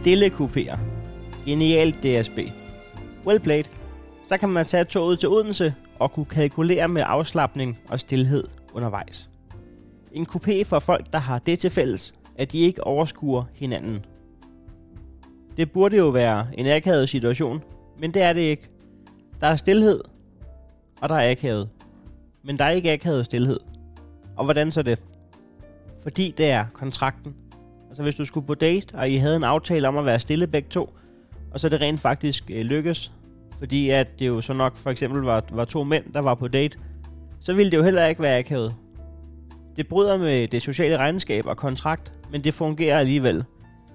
Stille kupéer. Genialt DSB. Well played. Så kan man tage toget til Odense og kunne kalkulere med afslappning og stillhed undervejs. En kupé for folk, der har det til fælles, at de ikke overskuer hinanden. Det burde jo være en akavet situation, men det er det ikke. Der er stillhed, og der er akavet. Men der er ikke akavet stillhed. Og hvordan så det? Fordi det er kontrakten. Altså hvis du skulle på date, og I havde en aftale om at være stille begge to, og så det rent faktisk øh, lykkes, fordi at det jo så nok for eksempel var, var to mænd, der var på date, så ville det jo heller ikke være akavet. Det bryder med det sociale regnskab og kontrakt, men det fungerer alligevel.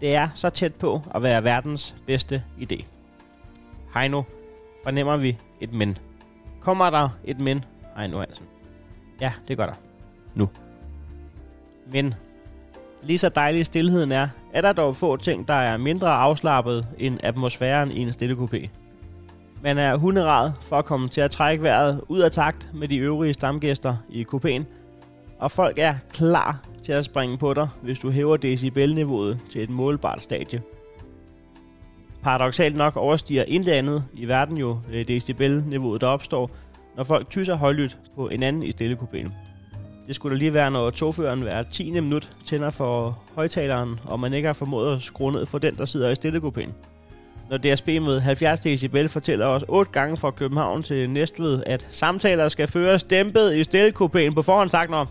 Det er så tæt på at være verdens bedste idé. Hej nu, fornemmer vi et men. Kommer der et men, Heino Hansen? Ja, det gør der. Nu. Men lige så dejlig stillheden er, er der dog få ting, der er mindre afslappet end atmosfæren i en stille coupé. Man er hunderad for at komme til at trække vejret ud af takt med de øvrige stamgæster i coupéen, og folk er klar til at springe på dig, hvis du hæver decibelniveauet til et målbart stadie. Paradoxalt nok overstiger intet andet i verden jo øh, decibelniveauet, der opstår, når folk tyser højlydt på en anden i stillekupéen. Det skulle da lige være, når togføreren hver 10. minut tænder for højtaleren, og man ikke har formået at skrue ned for den, der sidder i stillekupéen. Når DSB med 70 decibel fortæller os 8 gange fra København til Næstved, at samtaler skal føres dæmpet i stillekupéen på forhånd sagt når.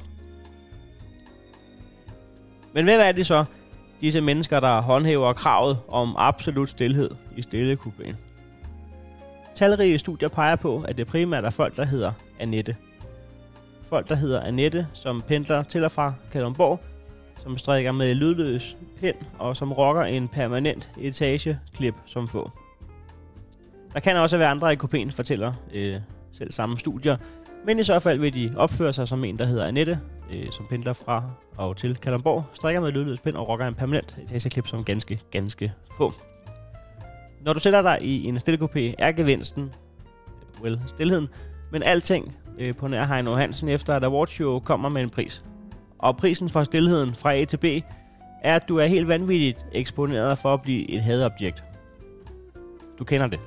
Men hvem er det så, disse mennesker, der håndhæver kravet om absolut stillhed i stillekupéen? Talrige studier peger på, at det primært er folk, der hedder Annette. Folk, der hedder Annette, som pendler til og fra Kalundborg, som strikker med lydløs pind og som rocker en permanent etageklip som få. Der kan også være andre i kopien, fortæller øh, selv samme studier, men i så fald vil de opføre sig som en, der hedder Annette, øh, som pendler fra og til Kalundborg, strikker med lydløs pind og rocker en permanent etageklip som ganske, ganske få. Når du sætter dig i en stillekopé, er gevinsten, well, stillheden, men alting øh, på nær Heino Hansen efter at Awardshow kommer med en pris. Og prisen for stillheden fra A til B er, at du er helt vanvittigt eksponeret for at blive et hadobjekt. Du kender det.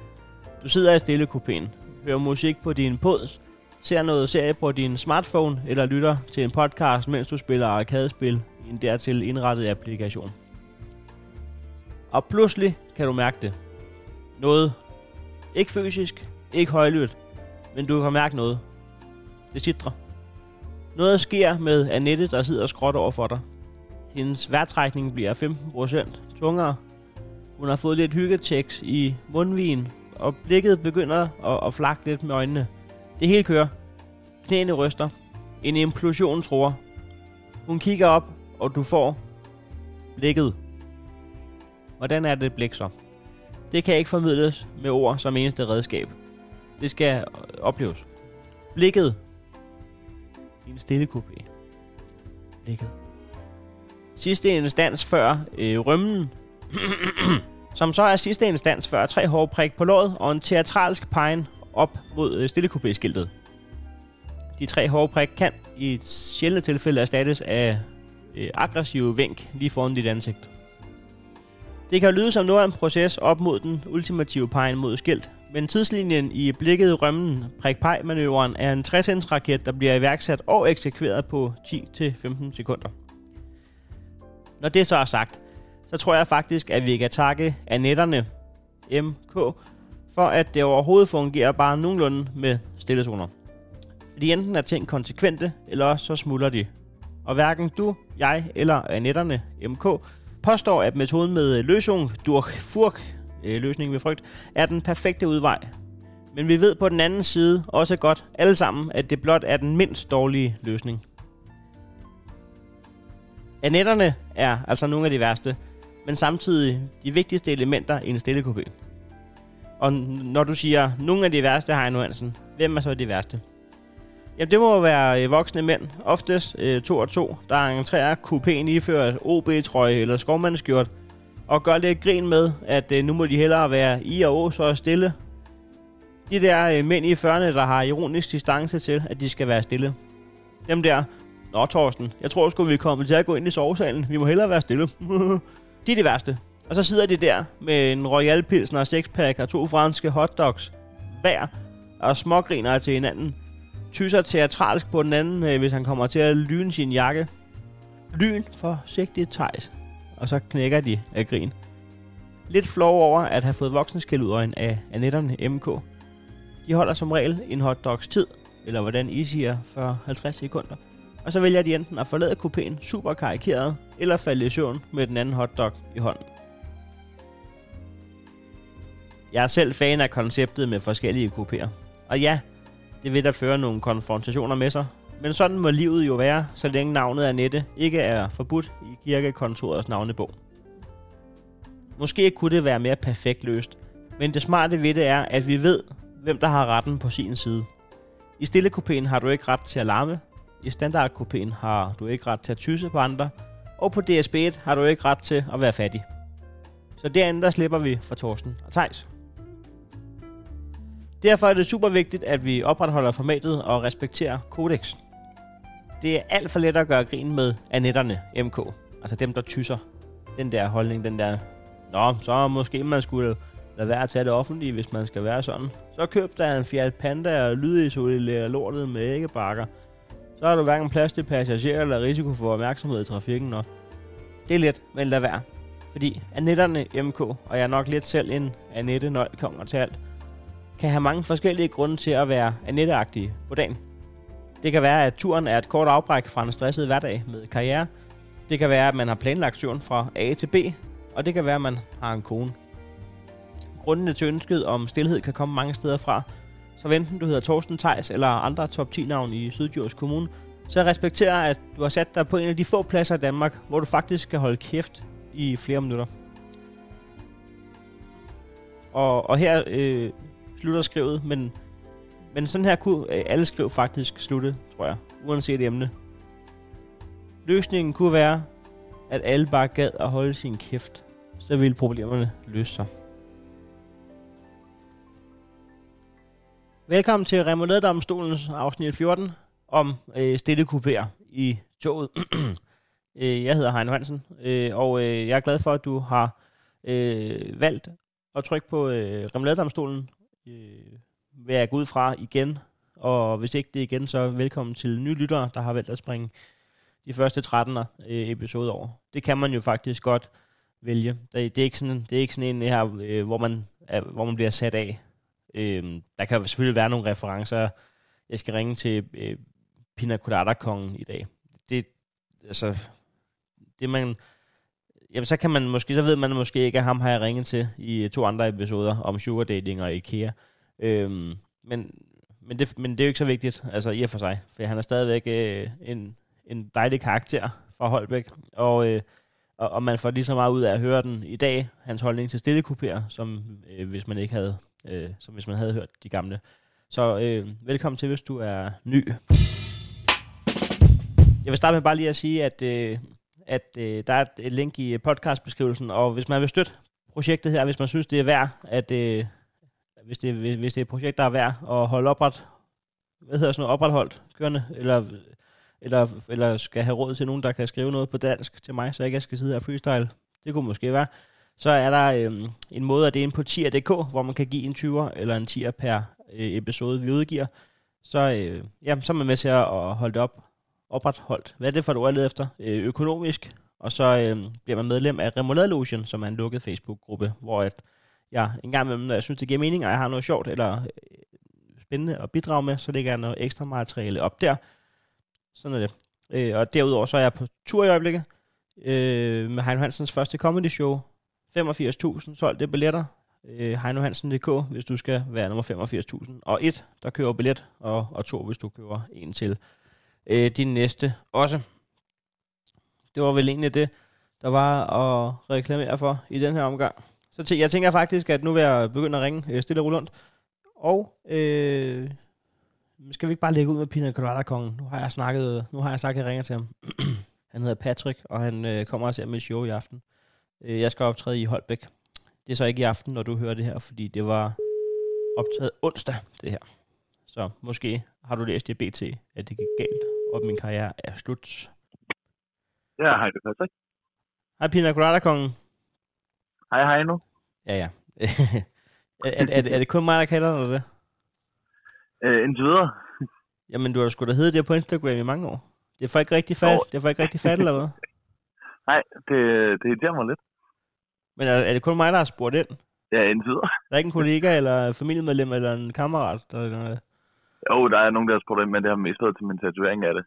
Du sidder i stille kupéen, hører musik på din pods, ser noget serie på din smartphone eller lytter til en podcast, mens du spiller arkadespil i en dertil indrettet applikation. Og pludselig kan du mærke det. Noget. Ikke fysisk, ikke højlydt, men du kan mærke noget. Det sidder. Noget sker med Annette, der sidder skråt over for dig. Hendes værtrækning bliver 15% tungere. Hun har fået lidt hyggeteks i mundvin, og blikket begynder at, at flakke lidt med øjnene. Det hele kører. Knæene ryster. En implosion tror. Hun kigger op, og du får blikket. Hvordan er det blik så? Det kan ikke formidles med ord som eneste redskab. Det skal opleves. Blikket i en stille kupé. Blikket. Sidste instans før øh, rømmen, som så er sidste instans før tre hårde prik på låret og en teatralsk pegen op mod øh, stillekupé-skiltet. De tre hårde prik kan i et sjældent tilfælde erstattes af øh, aggressive vink lige foran dit ansigt. Det kan lyde som noget af en proces op mod den ultimative pegen mod skilt, men tidslinjen i blikket rømmen prik manøvren er en 60 raket, der bliver iværksat og eksekveret på 10-15 sekunder. Når det så er sagt, så tror jeg faktisk, at vi kan takke Anetterne MK for at det overhovedet fungerer bare nogenlunde med stillezoner. Fordi enten er ting konsekvente, eller også så smuldrer de. Og hverken du, jeg eller Anetterne MK påstår, at metoden med løsung, durchfurk, øh, løsning ved frygt, er den perfekte udvej. Men vi ved på den anden side også godt alle sammen, at det blot er den mindst dårlige løsning. Anetterne er altså nogle af de værste, men samtidig de vigtigste elementer i en stilledkupø. Og når du siger, nogle af de værste, Heino Hansen, hvem er så de værste? Jamen, det må være øh, voksne mænd, oftest øh, to og to, der entrerer kupéen iført OB-trøje eller skovmandskjort, og gør lidt grin med, at øh, nu må de hellere være i og å så stille. De der øh, mænd i 40'erne, der har ironisk distance til, at de skal være stille. Dem der, Nå Torsten, jeg tror sgu vi er kommet til at gå ind i sovesalen. Vi må hellere være stille. de er de værste. Og så sidder de der med en Royal Pilsner, og sexpack og to franske hotdogs hver, og smågriner til hinanden. Tyser teatralsk på den anden, øh, hvis han kommer til at lyne sin jakke. Lyn forsigtigt tejs. Og så knækker de af grin. Lidt flov over at have fået voksenskældudøjen af Anetterne MK. De holder som regel en hotdogs tid, eller hvordan I siger, for 50 sekunder. Og så vælger de enten at forlade kupéen super karikeret, eller falde i søvn med den anden hotdog i hånden. Jeg er selv fan af konceptet med forskellige kupéer. Og ja, det vil da føre nogle konfrontationer med sig. Men sådan må livet jo være, så længe navnet Annette ikke er forbudt i kirkekontorets navnebog. Måske kunne det være mere perfekt løst, men det smarte ved det er, at vi ved, hvem der har retten på sin side. I stillekopæen har du ikke ret til at larme, i standardkopæen har du ikke ret til at tysse på andre, og på DSB1 har du ikke ret til at være fattig. Så derinde der slipper vi for Torsten og Tejs. Derfor er det super vigtigt, at vi opretholder formatet og respekterer kodex. Det er alt for let at gøre grin med anetterne MK. Altså dem, der tysser. Den der holdning, den der... Nå, så måske man skulle lade være at tage det offentlige, hvis man skal være sådan. Så køb der en Fiat Panda og lydisolere lortet med æggebakker. Så har du hverken plads til passagerer eller risiko for opmærksomhed i trafikken. Og det er let, men lad være. Fordi anetterne MK, og jeg er nok lidt selv en Anette, når det kommer til alt, kan have mange forskellige grunde til at være Annette-agtige på dagen. Det kan være, at turen er et kort afbræk fra en stresset hverdag med karriere. Det kan være, at man har planlagt turen fra A til B. Og det kan være, at man har en kone. Grundene til ønsket om stillhed kan komme mange steder fra. Så enten du hedder Torsten Tejs eller andre top 10 navn i Syddjurs Kommune, så respekterer at du har sat dig på en af de få pladser i Danmark, hvor du faktisk skal holde kæft i flere minutter. Og, og her øh, slutter skrivet, men, men sådan her kunne øh, alle skriv faktisk slutte, tror jeg, uanset emne. Løsningen kunne være, at alle bare gad at holde sin kæft, så ville problemerne løse sig. Velkommen til Remoladedomstolens afsnit 14 om øh, stille kupéer i toget. Øh, jeg hedder Heino Hansen, øh, og øh, jeg er glad for, at du har øh, valgt at trykke på øh, Remoladedomstolen øh, vil jeg gå ud fra igen. Og hvis ikke det igen, så velkommen til nye lyttere, der har valgt at springe de første 13 øh, episode over. Det kan man jo faktisk godt vælge. Det, det, er, ikke sådan, det er ikke sådan en her, øh, hvor, man, er, hvor man bliver sat af. Øh, der kan selvfølgelig være nogle referencer. Jeg skal ringe til øh, Pina Colada-kongen i dag. Det, altså, det man, jamen så kan man måske, så ved man måske ikke, at ham har jeg ringet til i øh, to andre episoder om sugar dating og IKEA. Øhm, men, men, det, men det er jo ikke så vigtigt, altså i og for sig, for han er stadigvæk øh, en, en dejlig karakter fra Holbæk, og, øh, og, og man får lige så meget ud af at høre den i dag, hans holdning til stillekupéer, som øh, hvis man ikke havde, øh, som hvis man havde hørt de gamle. Så øh, velkommen til, hvis du er ny. Jeg vil starte med bare lige at sige, at øh, at øh, der er et, link i podcastbeskrivelsen, og hvis man vil støtte projektet her, hvis man synes, det er værd, at øh, hvis, det, hvis det er et projekt, der er værd at holde opret, hvad hedder sådan noget, opretholdt kørende, eller, eller, eller skal have råd til nogen, der kan skrive noget på dansk til mig, så jeg ikke skal sidde her freestyle, det kunne måske være, så er der øh, en måde, at det er inde på tier.dk, hvor man kan give en 20'er eller en 10'er per øh, episode, vi udgiver. Så, øh, ja, så er man med til at holde det op opretholdt. Hvad er det for et ord, jeg efter? Øh, økonomisk. Og så øh, bliver man medlem af Remoladelogen, som er en lukket Facebook-gruppe, hvor at jeg en gang imellem, når jeg synes, det giver mening, og jeg har noget sjovt eller øh, spændende at bidrage med, så lægger jeg noget ekstra materiale op der. Sådan er det. Øh, og derudover så er jeg på tur i øjeblikket øh, med Heino Hansens første comedy show. 85.000 solgte billetter. Øh, HeinoHansen.dk, hvis du skal være nummer 85.000. Og et, der køber billet, og, og to, hvis du køber en til øh, din næste også. Det var vel egentlig det, der var at reklamere for i den her omgang. Så t- jeg tænker faktisk, at nu vil jeg begynde at ringe øh, stille og rundt. Og øh, skal vi ikke bare lægge ud med Pina Colada kongen? Nu har jeg snakket, nu har jeg sagt, at jeg ringer til ham. han hedder Patrick, og han øh, kommer og ser mit show i aften. Øh, jeg skal optræde i Holbæk. Det er så ikke i aften, når du hører det her, fordi det var optaget onsdag, det her. Så måske har du læst i BT, at det gik galt og min karriere er slut. Ja, hej det Patrick. Hej Pina Colada Kongen. Hej, hej nu. Ja, ja. er, er, er, det kun mig, der kalder dig det? Øh, indtil videre. Jamen, du har sgu da heddet det på Instagram i mange år. Det er for ikke rigtig fat, det er for ikke rigtig fat, eller hvad? Nej, det, det irriterer mig lidt. Men er, er det kun mig, der har spurgt ind? Ja, indtil videre. Der er ikke en kollega, eller familiemedlem, eller en kammerat? Der. Jo, der er nogen, der har spurgt ind, men det har mest været til min tatovering af det.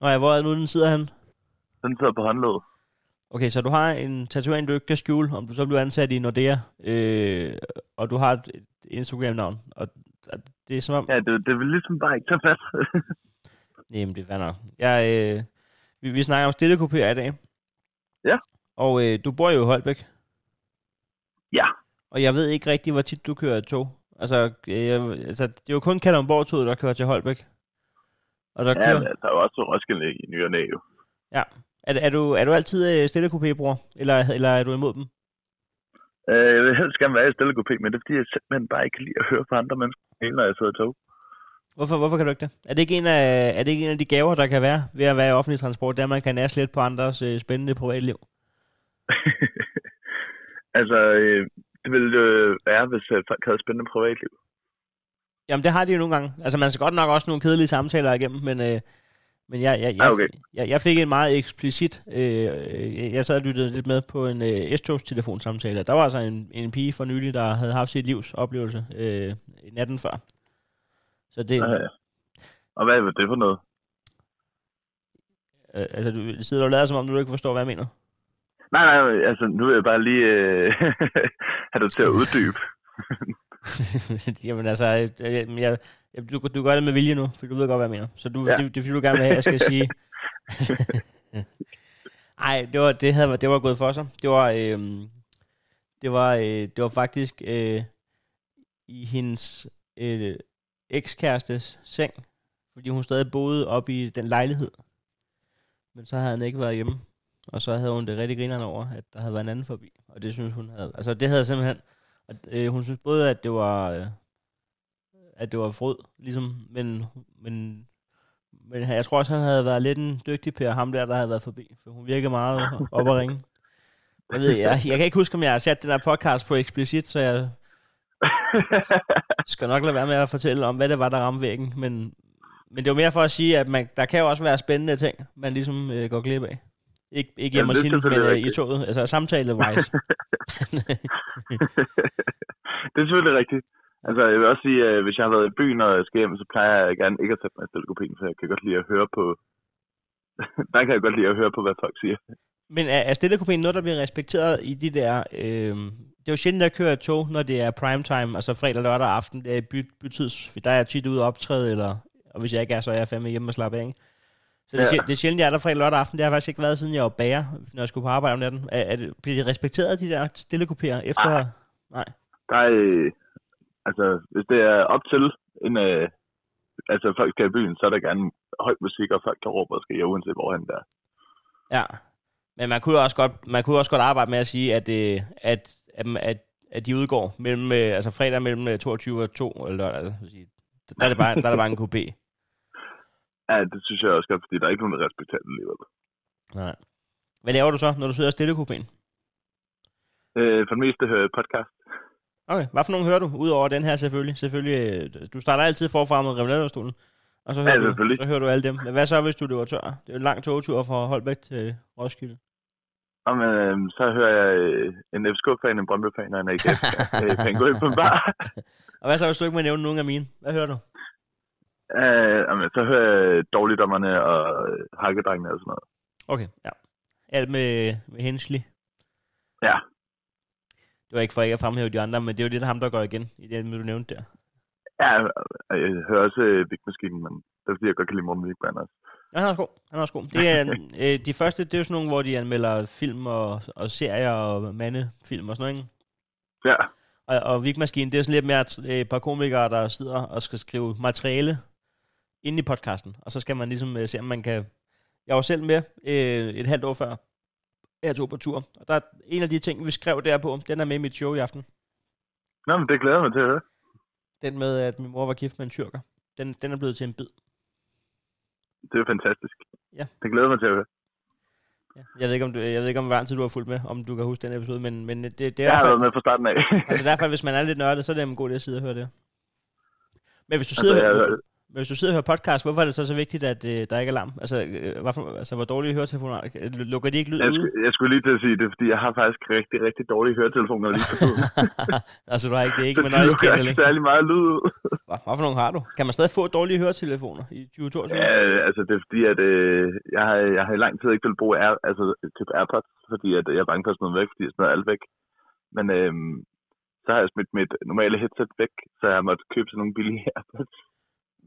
Nå ja, hvor er nu, den sidder han? Den sidder på håndledet. Okay, så du har en tatovering, du ikke kan skjule, om du så bliver ansat i Nordea, øh, og du har et et Instagram-navn, og det er som om... Ja, det, det vil ligesom bare ikke tage fat. Nej, men det er. Jeg, øh, vi, vi snakker om stillekopier i dag. Ja. Og øh, du bor jo i Holbæk, ja, og jeg ved ikke rigtig, hvor tit du kører tog. Altså, øh, altså det er jo kun Kalundborg-toget, der kører til Holbæk. Og der ja kører... men der er jo også Roskilde i ny og næ, jo. Er, er, du, er du altid øh, stillekopé-bruger, eller, eller er du imod dem? Øh, jeg vil helst gerne være i stille kopé, men det er fordi, jeg simpelthen bare ikke kan lide at høre på andre mennesker, når jeg sidder i tog. Hvorfor, hvorfor kan du ikke det? Er det, ikke en af, er det ikke en af de gaver, der kan være ved at være i offentlig transport, der man kan nære lidt på andres øh, spændende privatliv? altså, øh, det ville øh, være, hvis øh, folk havde spændende privatliv. Jamen, det har de jo nogle gange. Altså, man skal godt nok også nogle kedelige samtaler igennem, men, øh, men jeg, jeg, jeg, Ah, okay. jeg, jeg fik en meget eksplicit... Øh, øh, jeg sad og lyttede lidt med på en øh, S-togs-telefonsamtale. Der var altså en, en pige for nylig, der havde haft sit livs oplevelse øh, natten før. Så det... Ja. Og hvad er det for noget? Øh, altså, du sidder og lader som om, du ikke forstår, hvad jeg mener. Nej, nej, altså nu vil jeg bare lige øh, have dig til at uddybe. Jamen altså, øh, jeg, jeg, jeg, du, du gør det med vilje nu, for du ved godt, hvad jeg mener. Så du, Ja. det, det er fordi, du gerne vil have, at jeg skal sige... Ej, det var, det, havde, det var gået for sig. Det var, øh, det var, øh, det var faktisk øh, i hendes øh, ekskærestes seng, fordi hun stadig boede oppe i den lejlighed. Men så havde han ikke været hjemme. Og så havde hun det rigtig grinerne over, at der havde været en anden forbi. Og det synes hun havde... Altså, det havde simpelthen... Og, øh, hun synes både, at det var... Øh, at det var frød, ligesom, men, men, men jeg tror også, han havde været lidt en dygtig Per, ham der, der havde været forbi, for hun virkede meget op at ringe. Jeg ved, jeg, jeg kan ikke huske, om jeg har sat den der podcast på eksplicit, så jeg skal nok lade være med at fortælle om, hvad det var, der ramte væggen, men, men det var mere for at sige, at man, der kan jo også være spændende ting, man ligesom øh, går glip af. Ikke, ikke hjemme Jamen, hos men øh, i toget, altså samtale-wise. det er selvfølgelig rigtigt. Altså, jeg vil også sige, at hvis jeg har været i byen, og jeg skal hjem, så plejer jeg gerne ikke at sætte mig i stillekopien, for jeg kan godt lide at høre på... der kan jeg godt lide at høre på, hvad folk siger. Men er, er stillekopien noget, der bliver respekteret i de der... Øh, det er jo sjældent, at køre et tog, når det er primetime, altså fredag, lørdag aften, det er by, bytids, der er jeg tit ude og optræde, eller, og hvis jeg ikke er, så er jeg fandme hjemme og slappe af, ikke? Så det, er, Ja. det er sjældent, jeg er der fredag lørdag aften. Det har faktisk ikke været, siden jeg var bager, når jeg skulle på arbejde om natten. Er, er det, bliver de respekteret, de der stillekopier, efter... Ah. Nej. Der er... øh, Altså, hvis det er op til en... Øh, altså, folk skal i byen, så er der gerne høj musik, og folk kan råbe og skrige, uanset hvorhen der. Ja. Men man kunne også godt, man kunne også godt arbejde med at sige, at, øh, at, at, at, at de udgår mellem, øh, altså fredag mellem øh, 22 og 2, eller lørdag, altså, der er det bare, der er det bare en kopé. Ja, det synes jeg også godt, fordi der er ikke nogen, der respekterer det alligevel. Nej. Hvad laver du så, når du sidder stille i kopien? Øh, for det meste hører jeg podcast. Okay, hvad for nogen hører du, udover den her selvfølgelig? Selvfølgelig, øh, du starter altid forfra med revenadørstolen, og så hører, Ja, du, så hører du alle dem. Men hvad så, hvis du løber tør? Det er en lang togtur fra Holbæk til Roskilde. Og men, øh, så hører jeg øh, en FCK-fan, en Brøndby-fan og en AGF-fan gå ind på en bar. Og hvad så, hvis du ikke må nævne nogen af mine? Hvad hører du? Øh, jamen, så hører jeg dårligdommerne og øh, hakkedrengene og sådan noget. Okay, ja. Alt med, med Hensley. Ja, Det var ikke for ikke at fremhæve de andre, men det er jo lidt ham, der går igen i det, du nævnte der. ja og jeg hører også øh, Big Machine, men det er fordi, jeg godt kan lide Morten Wigman også. Ja, han er også god. Han er også god. Det er, øh, de første, det er jo sådan nogle, hvor de anmelder film og, og serier og mandefilm og sådan noget, ikke? Ja, Og, og Vigmaskinen, det er sådan lidt mere et par komikere, der sidder og skal skrive materiale ind i podcasten. Og så skal man ligesom øh, se, om man kan... Jeg var selv med øh, et halvt år før, jeg tog på tur. Og der er en af de ting, vi skrev derpå, den er med i mit show i aften. Nå, men det glæder jeg mig til at høre. Den med, at min mor var gift med en tyrker. Den, den er blevet til en bid. Det er fantastisk. Ja. Det glæder jeg mig til at høre. Ja. Jeg ved ikke, om du, jeg ved ikke, om hvor lang tid du har fulgt med, om du kan huske den episode, men, men det, det er Jeg har været med fra starten af. altså fald, hvis man er lidt nørdet, så er det en god idé at sidde og høre det. Men hvis du altså, sidder, jeg, altså, men hvis du sidder og hører podcast, hvorfor er det så så vigtigt, at øh, der ikke er larm? Altså, øh, hvorfor, altså hvor dårlige høretelefoner er? Lukker de ikke lyd jeg, ude? jeg skulle lige til at sige det, fordi jeg har faktisk rigtig, rigtig dårlige høretelefoner lige for tiden. altså, du har ikke det, er Så ikke de noise lukker cancelling. ikke særlig meget lyd ud. Hvad, hvad for nogle har du? Kan man stadig få dårlige høretelefoner i 2022? Ja, altså det er fordi, at øh, jeg, har, jeg har i lang tid ikke vil bruge Air, altså, typ AirPods, fordi at jeg er bange for at smide væk, fordi jeg smider alt væk. Men øh, så har jeg smidt mit normale headset væk, så jeg har måttet købe sådan nogle billige AirPods,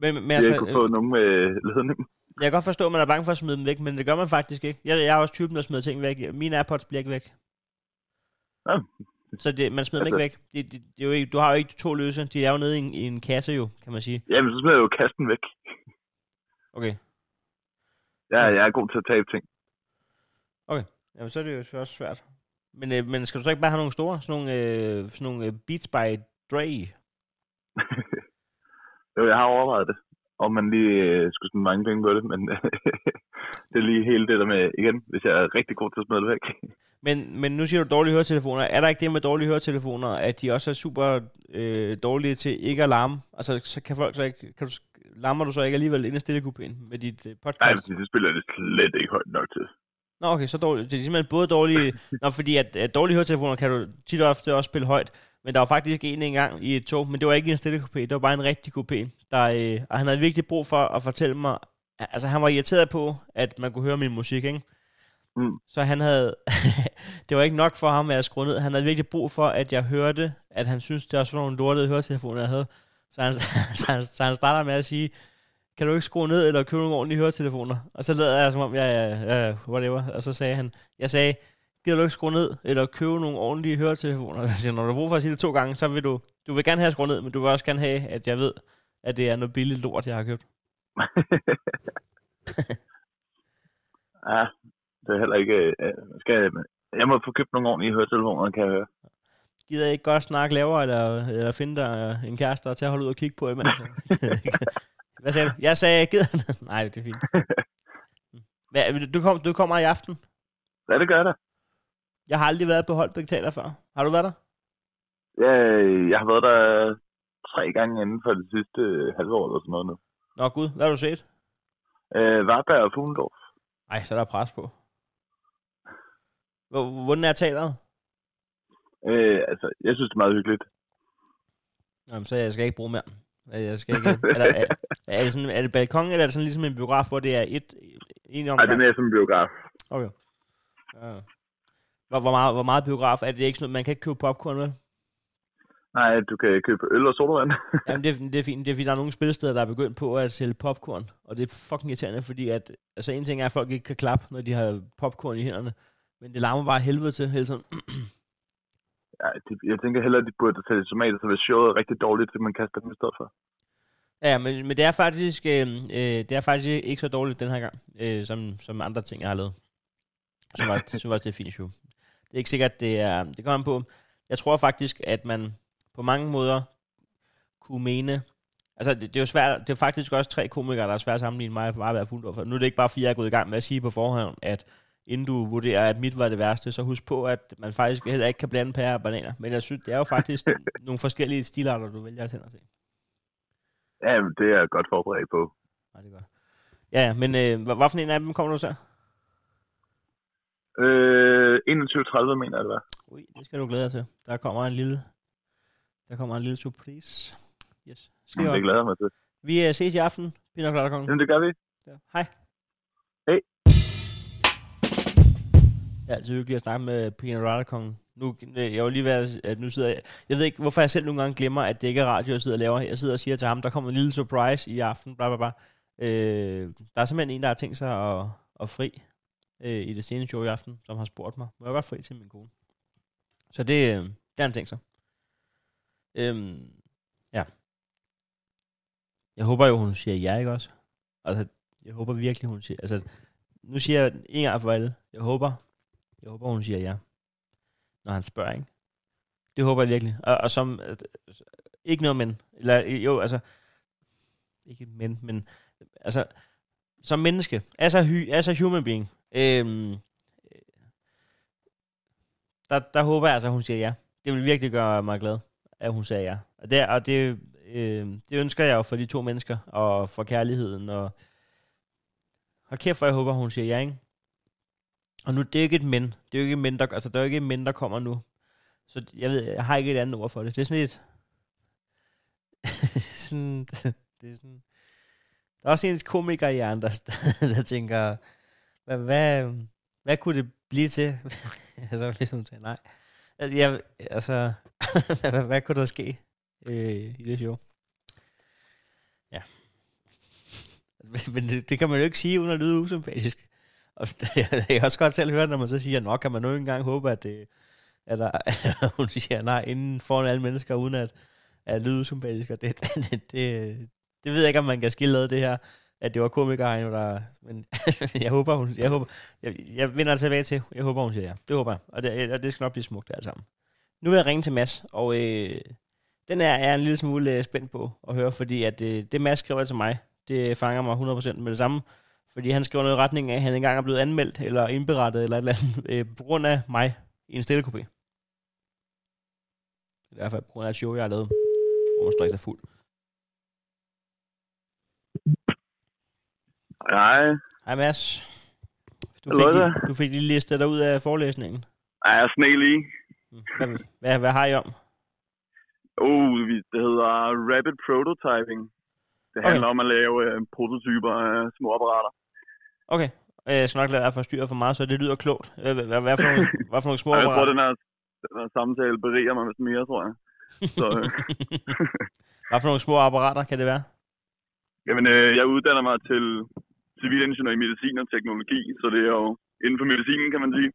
Men, men så altså, jeg kunne få nogle med ledning. jeg kan godt forstå, at man er bange for at smide dem væk, men det gør man faktisk ikke. Jeg, jeg er også typen, der smider ting væk. Mine AirPods bliver ikke væk. Ja. Så det, man smider dem Altså- ikke væk. Det, det, det er jo ikke, du har jo ikke to løse. De er jo nede i en, i en kasse jo, kan man sige. Jamen, så smider jeg jo kasten væk. Okay. Jeg, jeg er god til at tabe ting. Jamen, så er det jo så også svært. Men, øh, men skal du så ikke bare have nogle store? Sådan nogle, øh, sådan nogle øh, Beats by Dre? jo, jeg har overvejet det, om man lige øh, skulle smide mange penge på det, men det er lige hele det der med, igen, hvis jeg er rigtig god til at smide det væk. Men, men nu siger du dårlige høretelefoner. Er der ikke det med dårlige høretelefoner, at de også er super øh, dårlige til ikke at larme? Altså, så kan folk så ikke... Kan du, larmer du så ikke alligevel inde i stillekupéen med dit øh, Nej, podcast? fordi det spiller det slet ikke højt nok til. Nå, okay, så dårligt. Det er simpelthen både dårlige... Nå, fordi at, at dårlige høretelefoner kan du tit og ofte også spille højt. Men der var faktisk en engang i et tog, men det var ikke en stille kupé, det var bare en rigtig kupé. Der, øh, og han havde virkelig brug for at fortælle mig... Altså, han var irriteret på, at man kunne høre min musik, ikke? Mm. Så han havde... det var ikke nok for ham, at jeg skruede ned. Han havde virkelig brug for, at jeg hørte, at han synes det var sådan nogle lortede høretelefoner, jeg havde. Så han, så, han, så han starter med at sige, kan du ikke skrue ned eller købe nogle ordentlige høretelefoner? Og så lavede jeg som om, ja, ja, whatever. Og så sagde han, jeg sagde, gider du ikke skrue ned eller købe nogle ordentlige høretelefoner? Så siger, jeg, når du har brug for at sige det to gange, så vil du, du vil gerne have skruet ned, men du vil også gerne have, at jeg ved, at det er noget billigt lort, jeg har købt. ja, det er heller ikke... Øh, skal jeg, jeg må få købt nogle ordentlige høretelefoner, kan jeg høre. Gider jeg ikke godt snakke lavere, eller, eller finde dig en kæreste til at holde ud og kigge på imens? Hvad sagde du? Jeg sagde, jeg gider Nej, det er fint. Hvad, du, kom, du kommer i aften. Ja, det gør det. Jeg har aldrig været på Holbæk Teater før. Har du været der? Ja, jeg har været der tre gange inden for det sidste øh, halve år eller sådan noget nu. Nå gud, hvad har du set? Øh, Varberg og Fuglendorf. Ej, så er der pres på. Hvor- Hvordan er teateret? Øh, altså, jeg synes, det er meget hyggeligt. Jamen, så jeg skal ikke bruge mere. Jeg skal ikke. Er, der, er, er, det sådan, er det balkon, eller er det sådan ligesom en biograf, hvor det er et, en Nej, omgang? det er mere som en biograf. Okay. Ja. Hvor, hvor, meget, hvor meget biograf er det ikke sådan noget, man kan ikke købe popcorn med? Nej, du kan købe øl og sodavand. Jamen, det, det er fint. Det er fordi, der er nogle spilsteder, der er begyndt på at sælge popcorn. Og det er fucking irriterende, fordi at, altså en ting er, at folk ikke kan klappe, når de har popcorn i hænderne. Men det larmer bare helvede til hele tiden. ja, de, jeg tænker hellere, at de burde tage tomater, så hvis showet er rigtig dårligt, så man kaste dem i stedet for. Ja, men, men det er faktisk øh, øh, det er faktisk ikke så dårligt den her gang, øh, som, som andre ting, jeg har lavet. Så var, så var det et fint show. Det er ikke sikkert, det er... Det kommer på. Jeg tror faktisk, at man på mange måder kunne mene... Altså, det, det er jo svært... Det er faktisk også tre komikere, der er svært at sammenligne mig bare være fuldt Nu er det ikke bare, fordi jeg er gået i gang med at sige på forhånd, at inden du vurderer, at mit var det værste, så husk på, at man faktisk heller ikke kan blande pærer og bananer. Men jeg synes, det er jo faktisk nogle forskellige stilarter, du vælger at tænde til. Ja, det er jeg godt forberedt på. Nej, det er godt. Ja, ja, men øh, for en af dem kommer du så? Øh, 21.30 mener jeg, det var. Ui, det skal du glæde dig til. Der kommer en lille, der kommer en lille surprise. Yes. Skal Det glæder jeg mig til. Vi uh, ses i aften, Pina Colada Kongen. Jamen, det gør vi. Ja. Hej. Hej. Er altid hyggeligt at snakke med Pina Colada Kongen. Nu, øh, jeg var lige ved at, at nu sidder jeg, jeg ved ikke, hvorfor jeg selv nogle gange glemmer, at det ikke er radio, jeg sidder og laver. Jeg sidder og siger til ham, der kommer en lille surprise i aften, bla bla bla. Øh, der er simpelthen en, der har tænkt sig at, at fri øh, i det seneste show i aften, som har spurgt mig. Må jeg godt fri til min kone? Så det, øh, det er en ting så. Øhm, ja. Jeg håber jo, hun siger ja, ikke også? Altså, jeg håber virkelig, hun siger... Altså, nu siger jeg en gang for alle. Jeg håber, jeg håber, hun siger ja. Når han spørger, ikke? Det håber jeg virkelig. Og, og som... At, Ikke noget men. Eller jo, altså... Ikke men, men... Altså, som menneske, altså, hy, altså human being, øhm, der, der håber jeg altså, at hun siger ja. Det vil virkelig gøre mig glad, at hun sagde ja. Og det, og det, øh, det ønsker jeg jo for de to mennesker, og for kærligheden, og og kæft, for jeg håber, hun siger ja, ikke? Og nu, det er ikke et men. Det er jo ikke et men, der, altså, der er jo ikke et men, der kommer nu. Så jeg ved, jeg har ikke et andet ord for det. Det er sådan et... sådan, det er sådan... Der er også en komiker i andre, der, der tænker, hvad, hvad, hvad kunne det blive til? altså, ligesom til, nej. Altså, jeg, altså hvad, hvad kunne der ske øh, i det show? Ja. Men det, det kan man jo ikke sige, uden at lyde usympatisk. Og jeg kan også godt selv høre, når man så siger, nok kan man nu ikke engang håbe, at, det, at, der, at hun siger nej inden foran alle mennesker, uden at, at lyde usympatisk. Og det, det, det, det, ved jeg ikke, om man kan skille det her at det var komikeren, der... Men jeg håber, hun... Jeg, håber, jeg, jeg altså tilbage til. Jeg håber, hun siger ja. Det håber jeg. Og det, og det skal nok blive smukt alt sammen. Nu vil jeg ringe til Mads, og øh, den er jeg en lille smule øh, spændt på at høre, fordi at øh, det Mads skriver til mig, det fanger mig 100% med det samme. Fordi han skriver noget i retning af, at han engang er blevet anmeldt eller indberettet eller et eller andet, øh, på grund af mig i en stillekopé. I hvert fald på grund af et show, jeg har lavet, hvor man står ikke fuld. Hej. Hej Mads. Du fik, lige, du fik lige listet dig ud af forelæsningen. Ja, jeg sne lige. Hvad, hvad, hvad har I om? Oh, det hedder Rapid Prototyping. Det okay. handler om at lave uh, prototyper af små apparater. Okay. Jeg skal nok lade dig forstyrre for meget, så det lyder klogt. Hvad, hvad, hvad, for, nogle, hvad for nogle små apparater? Jeg tror, den her, den her samtale beriger mig med mere, tror jeg. Så, øh. hvad for nogle små apparater kan det være? Jamen, øh, jeg uddanner mig til civilingeniør i medicin og teknologi, så det er jo inden for medicinen, kan man sige.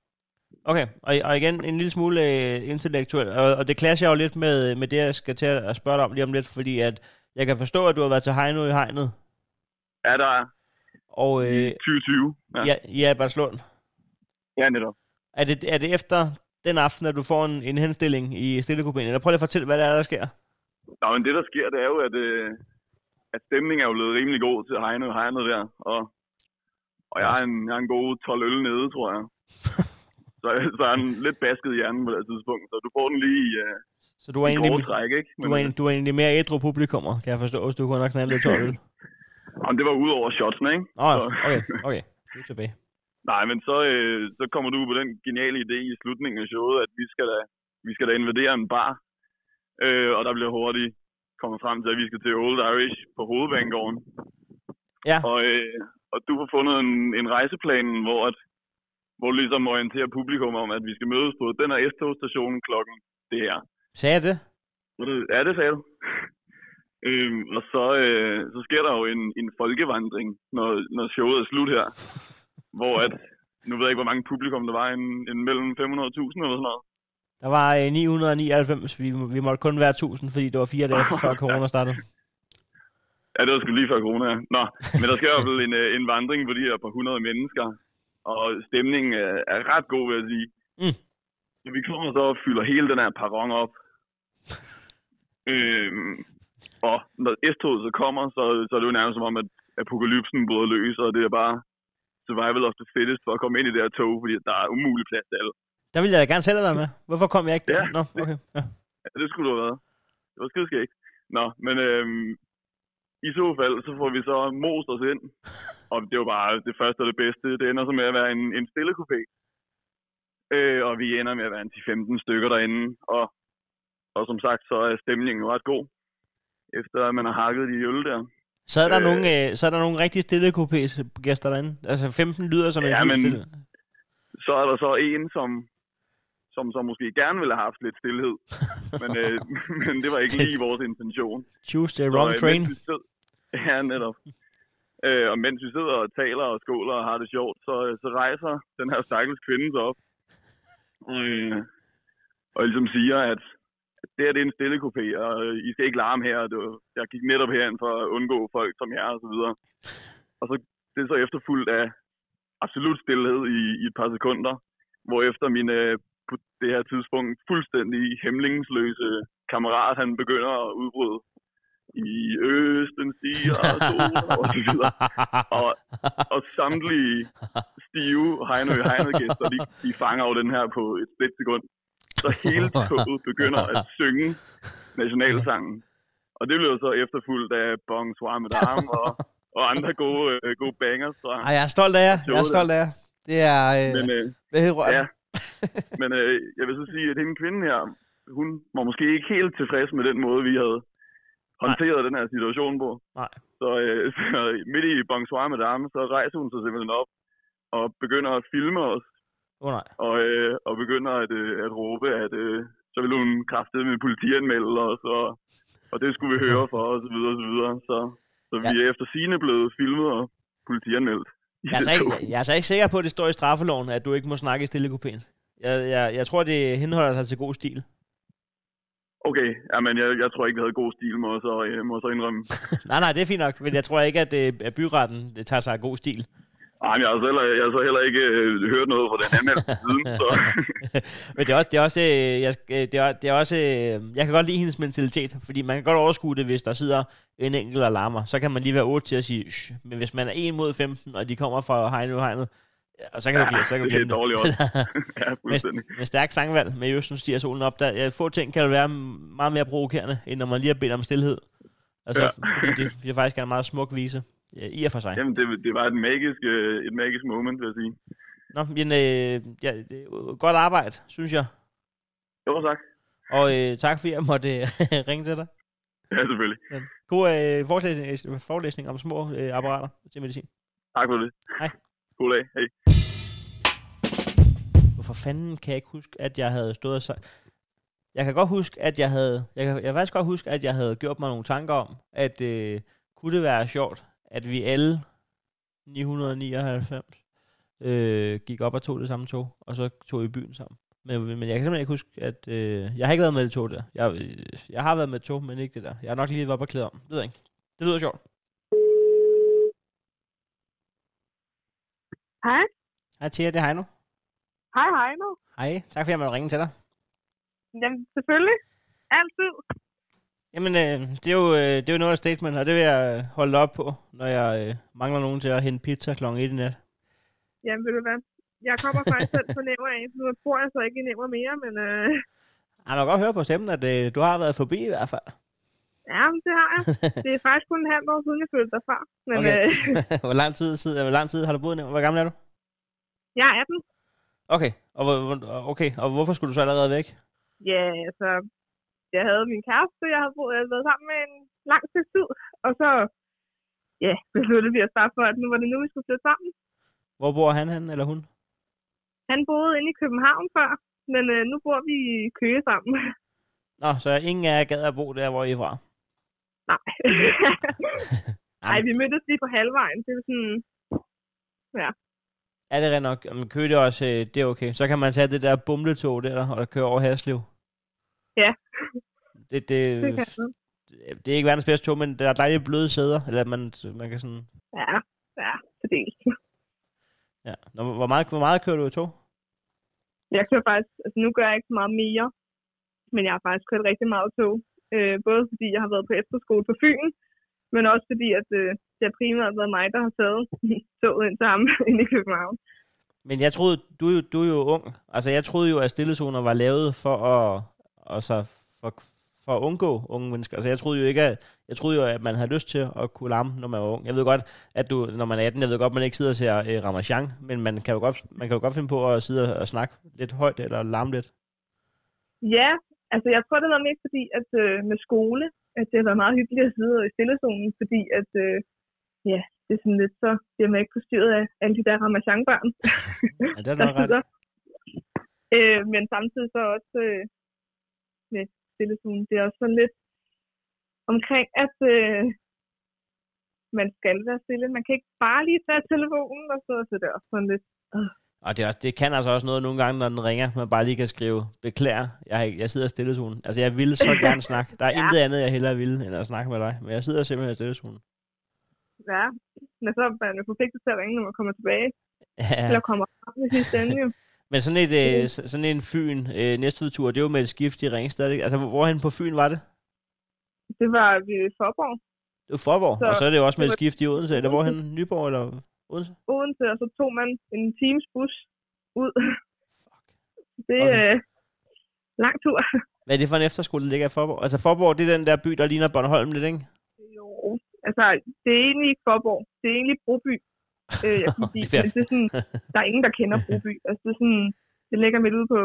Okay, og, og igen en lille smule uh, intellektuel, og, og det klasser jo lidt med, med det, jeg skal til at spørge dig om lige om lidt, fordi at jeg kan forstå, at du har været til Heino i Hegnet. Ja, der er. Og, øh, I 2020. Ja, ja, ja Barcelona. Ja, netop. Er det, er det efter den aften, at du får en, en henstilling i stillekubinen? Eller prøv lige at fortælle, hvad der er, der sker. Nå, men det, der sker, det er jo, at, øh, at stemningen er jo blevet rimelig god til Heino i Hegnet der, og og jeg har en, jeg har en god 12 øl nede, tror jeg. så, så er den lidt basket i hjernen på det tidspunkt. Så du får den lige i, uh, så du er egentlig, træk, ikke? Men, du, er, du er egentlig mere ædru publikummer, kan jeg forstå, hvis du kunne nok knalde lidt 12 øl. Jamen, det var ud over shotsene, ikke? Oh, så. okay, okay. Du er tilbage. Nej, men så, øh, så kommer du på den geniale idé i slutningen af showet, at vi skal da, vi skal da invadere en bar. Øh, og der bliver hurtigt kommet frem til, at vi skal til Old Irish på Hovedbanegården. Ja. Og, øh, og du har fundet en, en rejseplan, hvor, at, hvor ligesom orienterer publikum om, at vi skal mødes på den her S-togstation klokken det her. Sagde jeg det? Ja, det sagde du. øhm, og så, øh, så sker der jo en, en folkevandring, når, når showet er slut her. hvor at, nu ved jeg ikke, hvor mange publikum der var, en, en mellem 500.000 eller sådan noget. Der var 999, vi, vi måtte kun være 1000, fordi det var fire dage før corona startede. Ja, det var sgu lige før corona. Nå, men der sker i hvert fald en, øh, en vandring på de her par hundrede mennesker, og stemningen er, er ret god, vil jeg sige. Mm. Så vi kommer så og fylder hele den her perron op. øhm, og når S-toget så kommer, så, så er det jo nærmest som om, at apokalypsen bryder løs, og det er bare survival of the fittest for at komme ind i det her tog, fordi der er umulig plads til alle. Der ville jeg da gerne selv have været med. Hvorfor kom jeg ikke der? Ja, Nå, okay. Ja. ja, det skulle du have været. Det var skideskægt. Nå, men øhm, i så fald, så får vi så most os ind. Og det var bare det første og det bedste. Det ender så med at være en, en stille kupé. Øh, og vi ender med at være en 10-15 stykker derinde. Og, og som sagt, så er stemningen ret god. Efter man har hakket de øl der. Så er der, øh, nogle, øh, så er der nogle rigtig stille gæster derinde? Altså 15 lyder som ja, en men, stille. Så er der så en, som, som så måske gerne ville have haft lidt stillhed. men, øh, men det var ikke lige vores intention. Choose the wrong øh, train. Sidder, ja, netop. Øh, og mens vi sidder og taler og skåler og har det sjovt, så, så rejser den her stakkels kvinde sig op. Øh, og ligesom siger, at, det her det er en stille kopé, og I skal ikke larme her. Det, jeg gik netop herind for at undgå folk som jer og så videre. Og så det er så efterfulgt af absolut stillhed i, i et par sekunder, hvor efter min øh, på det her tidspunkt fuldstændig hemmelingsløse kammerat, han begynder at udbryde i østen stiger solen og så videre. Og, og samtlige stive Heino i Heino gæster, de, de fanger jo den her på et split sekund. så hele toget begynder at synge nationalsangen. Og det blev så efterfulgt af Bonsoir Madame og, og andre gode, øh, gode bangers. Så. Ej, jeg er stolt af jer. Jeg er stolt af jer. Det er... Øh, Men, øh, er helt rørt. ja, men øh, jeg vil så sige, at hende kvinde her, hun var måske ikke helt tilfreds med den måde, vi havde håndteret den her situation på. Nej. Så, øh, så midt i Bonsoir Madame, så rejser hun sig simpelthen op og begynder at filme os, oh, nej. og, øh, og begynder at, øh, at råbe, at øh, så vil hun kraftede med politianmelde os, og, og det skulle vi høre for, og så videre, og så videre. Så, så vi er efter sine blevet filmet og politianmeldt. Jeg er, altså ikke, jeg er altså ikke sikker på, at det står i straffeloven, at du ikke må snakke i stillekopien. Jeg, jeg, jeg tror, det henholder sig til god stil. Okay, jamen jeg, jeg tror ikke, det havde god stil, må jeg så, øh, må jeg så indrømme. nej, nej, det er fint nok, men jeg tror ikke, at, øh, at byretten det tager sig af god stil. Ej, men jeg har så heller, jeg har så heller ikke øh, hørt noget fra den anmeldelse siden, så Men det er også, det er også, øh, jeg, øh, det er, det er også øh, jeg kan godt lide hendes mentalitet, fordi man kan godt overskue det, hvis der sidder en enkelt alarmer. Så kan man lige være 8 til at sige, Shh. men hvis man er 1 mod 15, og de kommer fra hegnet hegnet, og så kan du Ja, blive, så kan du det er dårligt også. ja, med, fuldstændig. med stærk sangvalg med Jøsten stiger solen op, der ja, få ting kan jo være meget mere provokerende, end når man lige har bedt om stillhed. Altså, Ja. fordi det, det faktisk er en meget smuk vise, ja, i og for sig. Jamen, det, det var et magisk, øh, et magisk moment, vil jeg sige. Nå, men øh, ja, det godt arbejde, synes jeg. Jo, tak. Og øh, tak fordi jeg måtte øh, ringe til dig. Ja, selvfølgelig. Ja. God øh, forelæsning, forelæsning om små øh, apparater til medicin. Tak for det. Hej cool af. Hey. Hvorfor fanden kan jeg ikke huske, at jeg havde stået og sagt... Jeg kan godt huske, at jeg havde... Jeg kan, jeg kan faktisk godt huske, at jeg havde gjort mig nogle tanker om, at øh, kunne det være sjovt, at vi alle 999 øh, gik op og tog det samme tog, og så tog i byen sammen. Men, men jeg kan simpelthen ikke huske, at... Øh, jeg har ikke været med det tog der. Jeg, øh, jeg har været med et tog, men ikke det der. Jeg har nok lige været på klæde om. Det ved jeg ikke. Det lyder sjovt. Hej. Hej Thea, det er Heino. Hej, nu. Hej, tak fordi jeg måtte ringe til dig. Jamen, selvfølgelig. Altid. Jamen, øh, det, er jo, øh, det er jo noget af statement, og det vil jeg øh, holde op på, når jeg øh, mangler nogen til at hente pizza kl. 1 i nat. Jamen, ved du hvad? Jeg kommer faktisk selv på Næver af. Nu bor jeg så ikke i Næver mere, men øh, Jeg kan godt høre på stemmen, at øh, du har været forbi i hvert fald. Ja, det har jeg. Det er faktisk kun en halv år siden, jeg flyttede derfra. Men Okay. øh, hvor, lang tid siden, hvor lang tid har du boet Nævn? Hvor gammel er du? jeg er 18. Okay, og, okay, og hvorfor skulle du så allerede væk? Ja, altså, jeg havde min kæreste, jeg havde, boet, jeg havde været sammen med en lang tid. Og så, ja, besluttede vi at starte for, at nu var det nu, vi skulle flytte sammen. Hvor bor han hen, eller hun? Han boede inde i København før, men øh, nu bor vi i Køge sammen. Nå, så ingen af jer gad at bo der, hvor I er fra. Nej. Nej, vi mødtes lige på halvvejen. Det er sådan, Er det rent nok? Jamen, kø det er også, øh, det er okay. Så kan man tage det der bumletog der, og køre over Haslev. Ja. Det, det, det jeg. det er ikke verdens bedste tog, men der er dejligt bløde sæder, eller man, man kan sådan... Ja, ja, dels. Ja. Nå, hvor, meget, hvor meget kører du i tog? Jeg kører faktisk, altså nu gør jeg ikke så meget mere, men jeg har faktisk kørt rigtig meget tog. Øh, både fordi jeg har været på efterskole på Fyn, men også fordi, at øh, det har primært været mig, der har taget toget ind til ham inde i København. Men jeg troede, du, er jo- du er jo ung. Altså, jeg troede jo, at stillezoner var lavet for at, altså, for, for at undgå unge mennesker. Altså, jeg troede jo ikke, at, jeg troede jo, at man havde lyst til at kunne larme, når man var ung. Jeg ved godt, at du, når man er 18, jeg ved godt, at man ikke sidder og ser øh, Ramachan, men man kan, jo godt, man kan jo godt finde på at sidde og snakke lidt højt eller larme lidt. Ja, altså jeg tror, det var mest fordi, at øh, med skole, at det har været meget hyggeligt at sidde i stillezonen, fordi at, øh, ja, det er sådan lidt så, bliver man ikke forstyrret af alle de der ramachanbørn, Ja, det er der ret. sidder. Øh, men samtidig så også øh, med stillezonen, det er også sådan lidt omkring, at øh, man skal være stille. Man kan ikke bare lige tage telefonen, og så, så det er også sådan lidt, Og det, er også, det kan altså også noget nogle gange, når den ringer, man bare lige kan skrive, beklager, jeg, jeg sidder i stillezonen. Altså, jeg ville så gerne snakke. Der er Ja. intet andet, jeg hellere ville, end at snakke med dig. Men jeg sidder simpelthen i stillezonen. ja, men så er man forpligtet til at ringe, når man kommer tilbage, Ja. eller kommer frem i sidste ende jo. Men sådan, et, øh, s- sådan en Fyn øh, næstudtur, det er jo med et skift i Ringsted. ikke? Altså, hvor- hvorhen på Fyn var det? Det var ved Forborg, Det var Forborg, så, og så er det jo også med det et var- skift i Odense. Eller hvorhen? Nyborg eller Odense? Odense, og så tog man en times bus ud. Fuck. Det, Okay. øh, lang tur. Hvad er det for en efterskole, der ligger i Forborg? Altså Forborg, det er den der by, der ligner Bornholm lidt, ikke? Jo, altså, det er egentlig ikke Forborg. Det er egentlig Broby. Øh, jeg kan sige, Det er- er sådan, der er ingen, der kender Broby. Altså, det er sådan, det ligger midt ude på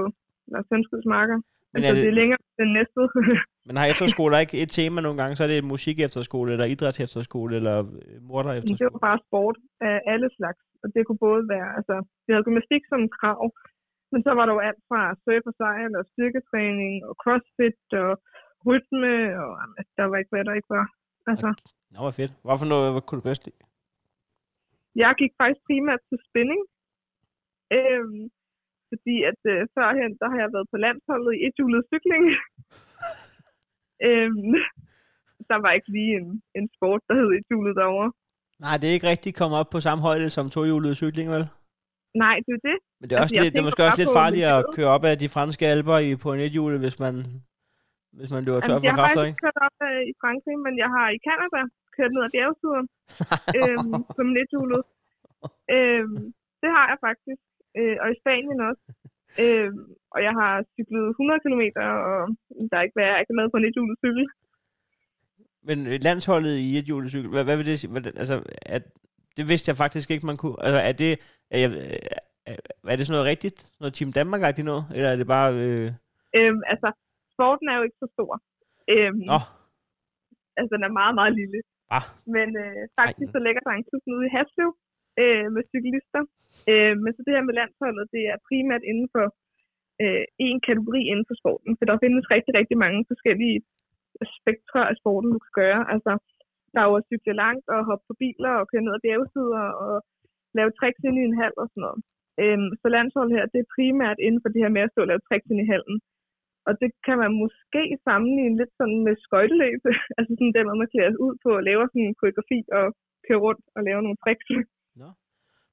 Sønskuds marker. Men Altså, er det... det det, er længere end næste. men har efterskoler ikke et tema nogle gange? Så er det musik efterskole, eller idræts efterskole, eller øh, morder Men det efterskole? var bare sport af alle slags. Og det kunne både være, altså, vi havde gymnastik som krav, men så var der jo alt fra surf og sejl og styrketræning og crossfit og rytme, og der var ikke hvad der ikke var. Altså, Nå, hvor fedt. Hvorfor noget hvad kunne du bedst lide? jeg gik faktisk primært til spinning. Øhm, fordi at øh, førhen, der har jeg været på landsholdet i ethjulet cykling. øhm, der var ikke lige en, en sport, der hed ethjulet derovre. Nej, det er ikke rigtig kommet op på samme højde som tohjulet cykling, vel? Nej, det er det. Men det er, Altså, også jeg lidt, det er måske også lidt farligt at køre op af de franske alber i, på en ethjulet, hvis man, hvis man løber tør Jamen, for jeg har kræfter, faktisk ikke? kørt op øh, i Frankrig, men jeg har i Canada kørt ned ad bjergsiden øhm, på nethjulet. Øhm, det har jeg faktisk. Øh, og i Spanien også. Øhm, og jeg har cyklet 100 km, og der er ikke hvad jeg ikke har lavet på en nethjulet cykel. Men øh, landsholdet i ethjulet cykel, hvad, hvad vil det sige? Hvad, altså, at, det vidste jeg faktisk ikke, man kunne. Altså, er det, er, jeg, er, er det sådan noget rigtigt? Noget Team danmark noget? Eller er det bare... Øh... Øhm, altså, sporten er jo ikke så stor. Øhm, Nå, Altså, den er meget, meget lille. ah, Men øh, faktisk så ligger der en klub ude i Haslev øh, med cyklister. Øh, men så det her med landsholdet, det er primært inden for øh, en kategori inden for sporten. For der findes rigtig, rigtig mange forskellige spektre af sporten, du kan gøre. Altså, der er jo at cykle langt og hoppe på biler og køre ned ad bjergsider og lave tricks ind i en halv og sådan noget. Øhm, så landsholdet her, det er primært inden for det her med at stå og lave tricks ind i hallen. Og det kan man måske sammenligne lidt sådan med skøjteløb. altså sådan der, man klæder sig ud på og laver sådan en koreografi og kører rundt og laver nogle tricks.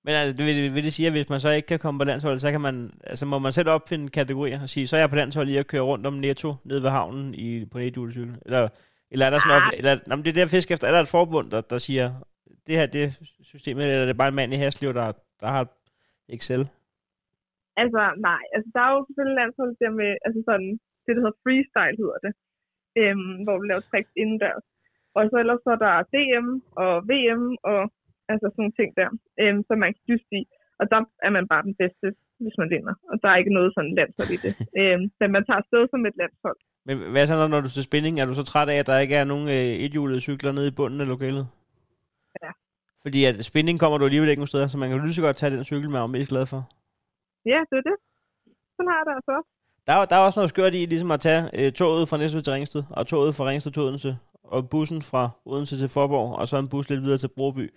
Men altså, det vil, vil det sige, at hvis man så ikke kan komme på landsholdet, så kan man, altså må man selv opfinde kategorier og sige, så er jeg på landsholdet i at køre rundt om Netto nede ved havnen i, på en cykel. Eller, eller er der sådan Ah. noget, eller, nå, men det er der fisk efter, er der et forbund, der, der siger, det her, det systemet, eller er det bare en mand i Haslev, der, der har Excel? Altså, nej. Altså, der er jo selvfølgelig landsholdet der med, altså sådan, det der hedder freestyle hedder det. Øhm, hvor vi laver tricks indendørs. Og så ellers så er der DM og VM og altså sådan nogle ting der, øhm, som man kan dyste i. Og der er man bare den bedste, hvis man vinder. Og der er ikke noget sådan landshold i det. øhm, men man tager afsted som et landshold. Men hvad så, når, du til spænding? Er du så træt af, at der ikke er nogen øh, ethjulede cykler nede i bunden af lokalet? Ja. Fordi at spænding kommer du alligevel ikke nogen steder, så man kan jo lige så godt tage den cykel, man er mest glad for. Ja, det er det. Sådan har jeg det altså også. Der er, der er også noget skørt i, ligesom at tage øh, toget fra Næstved til Ringsted, og toget fra Ringsted til Odense, og bussen fra Odense til Forborg, og så en bus lidt videre til Broby,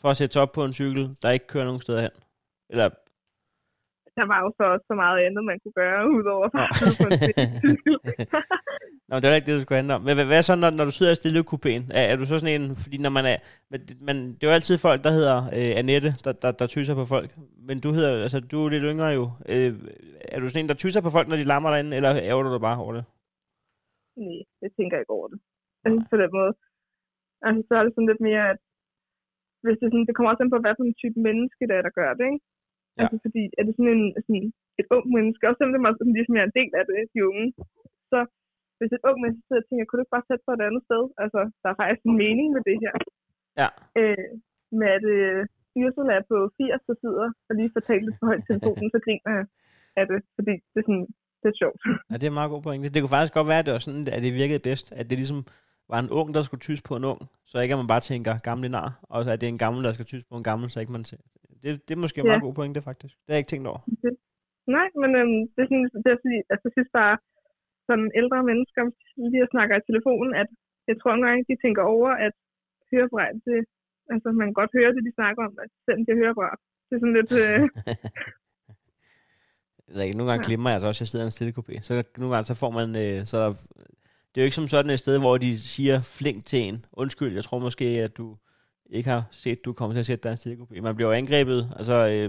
for at sætte sig op på en cykel, der ikke kører nogen steder hen. Eller, Der var jo så også så meget andet, man kunne gøre, udover at på en cykel. Nå, det er ikke det, det skulle handle om. Men hvad, hvad så, når, når du sidder i stillekupéen? Er, er, du så sådan en, fordi når man er, men, det er jo altid folk, der hedder øh, Annette, der, der, der tyser på folk. Men du hedder, altså du er lidt yngre jo. Øh, er du sådan en, der tyser på folk, når de lammer derinde, eller ærger du dig bare over det? Nej, jeg tænker ikke over det. Altså på den måde. Altså så er det sådan lidt mere, at hvis det, sådan, det kommer også an på, hvad for en type menneske det er, der gør det, ikke? Ja. Altså fordi, er det sådan, en, sådan et ung menneske, også selvom det sådan, ligesom er en del af det, de unge, så hvis et ung menneske sidder og tænker, kunne du ikke bare sætte på et andet sted? Altså, der er faktisk en mening med det her. Ja. Øh, med at øh, Ursula er på 80, der sidder og lige fortæller lidt for højt telefonen, så griner jeg af det, fordi det er sådan, det er sjovt. Ja, det er en meget god pointe. Det kunne faktisk godt være, at det var sådan, at det virkede bedst. At det ligesom var en ung, der skulle tyse på en ung. Så ikke at man bare tænker gamle nar. Og så at det er en gammel, der skal tyse på en gammel, så ikke man ser. Det, det er måske en Ja. meget god pointe, faktisk. Det har jeg ikke tænkt over. Nej, men øhm, det er sådan, det er fordi, at jeg synes bare, som ældre mennesker lige at snakker i telefonen, at jeg tror gange, de tænker over, at hørebræt, det, altså man kan godt høre det, de snakker om, at selvom de har hørebræt. Det er sådan lidt, øh, Jeg ved ikke, nogle gange Ja. glemmer jeg altså også, at jeg sidder i en stille kupé. Så nogle gange så får man... Øh, så der, det er jo ikke som sådan et sted, hvor de siger flink til en. Undskyld, jeg tror måske, at du ikke har set, du kommer til at sætte dig en stille kupé. Man bliver jo angrebet, altså... Øh,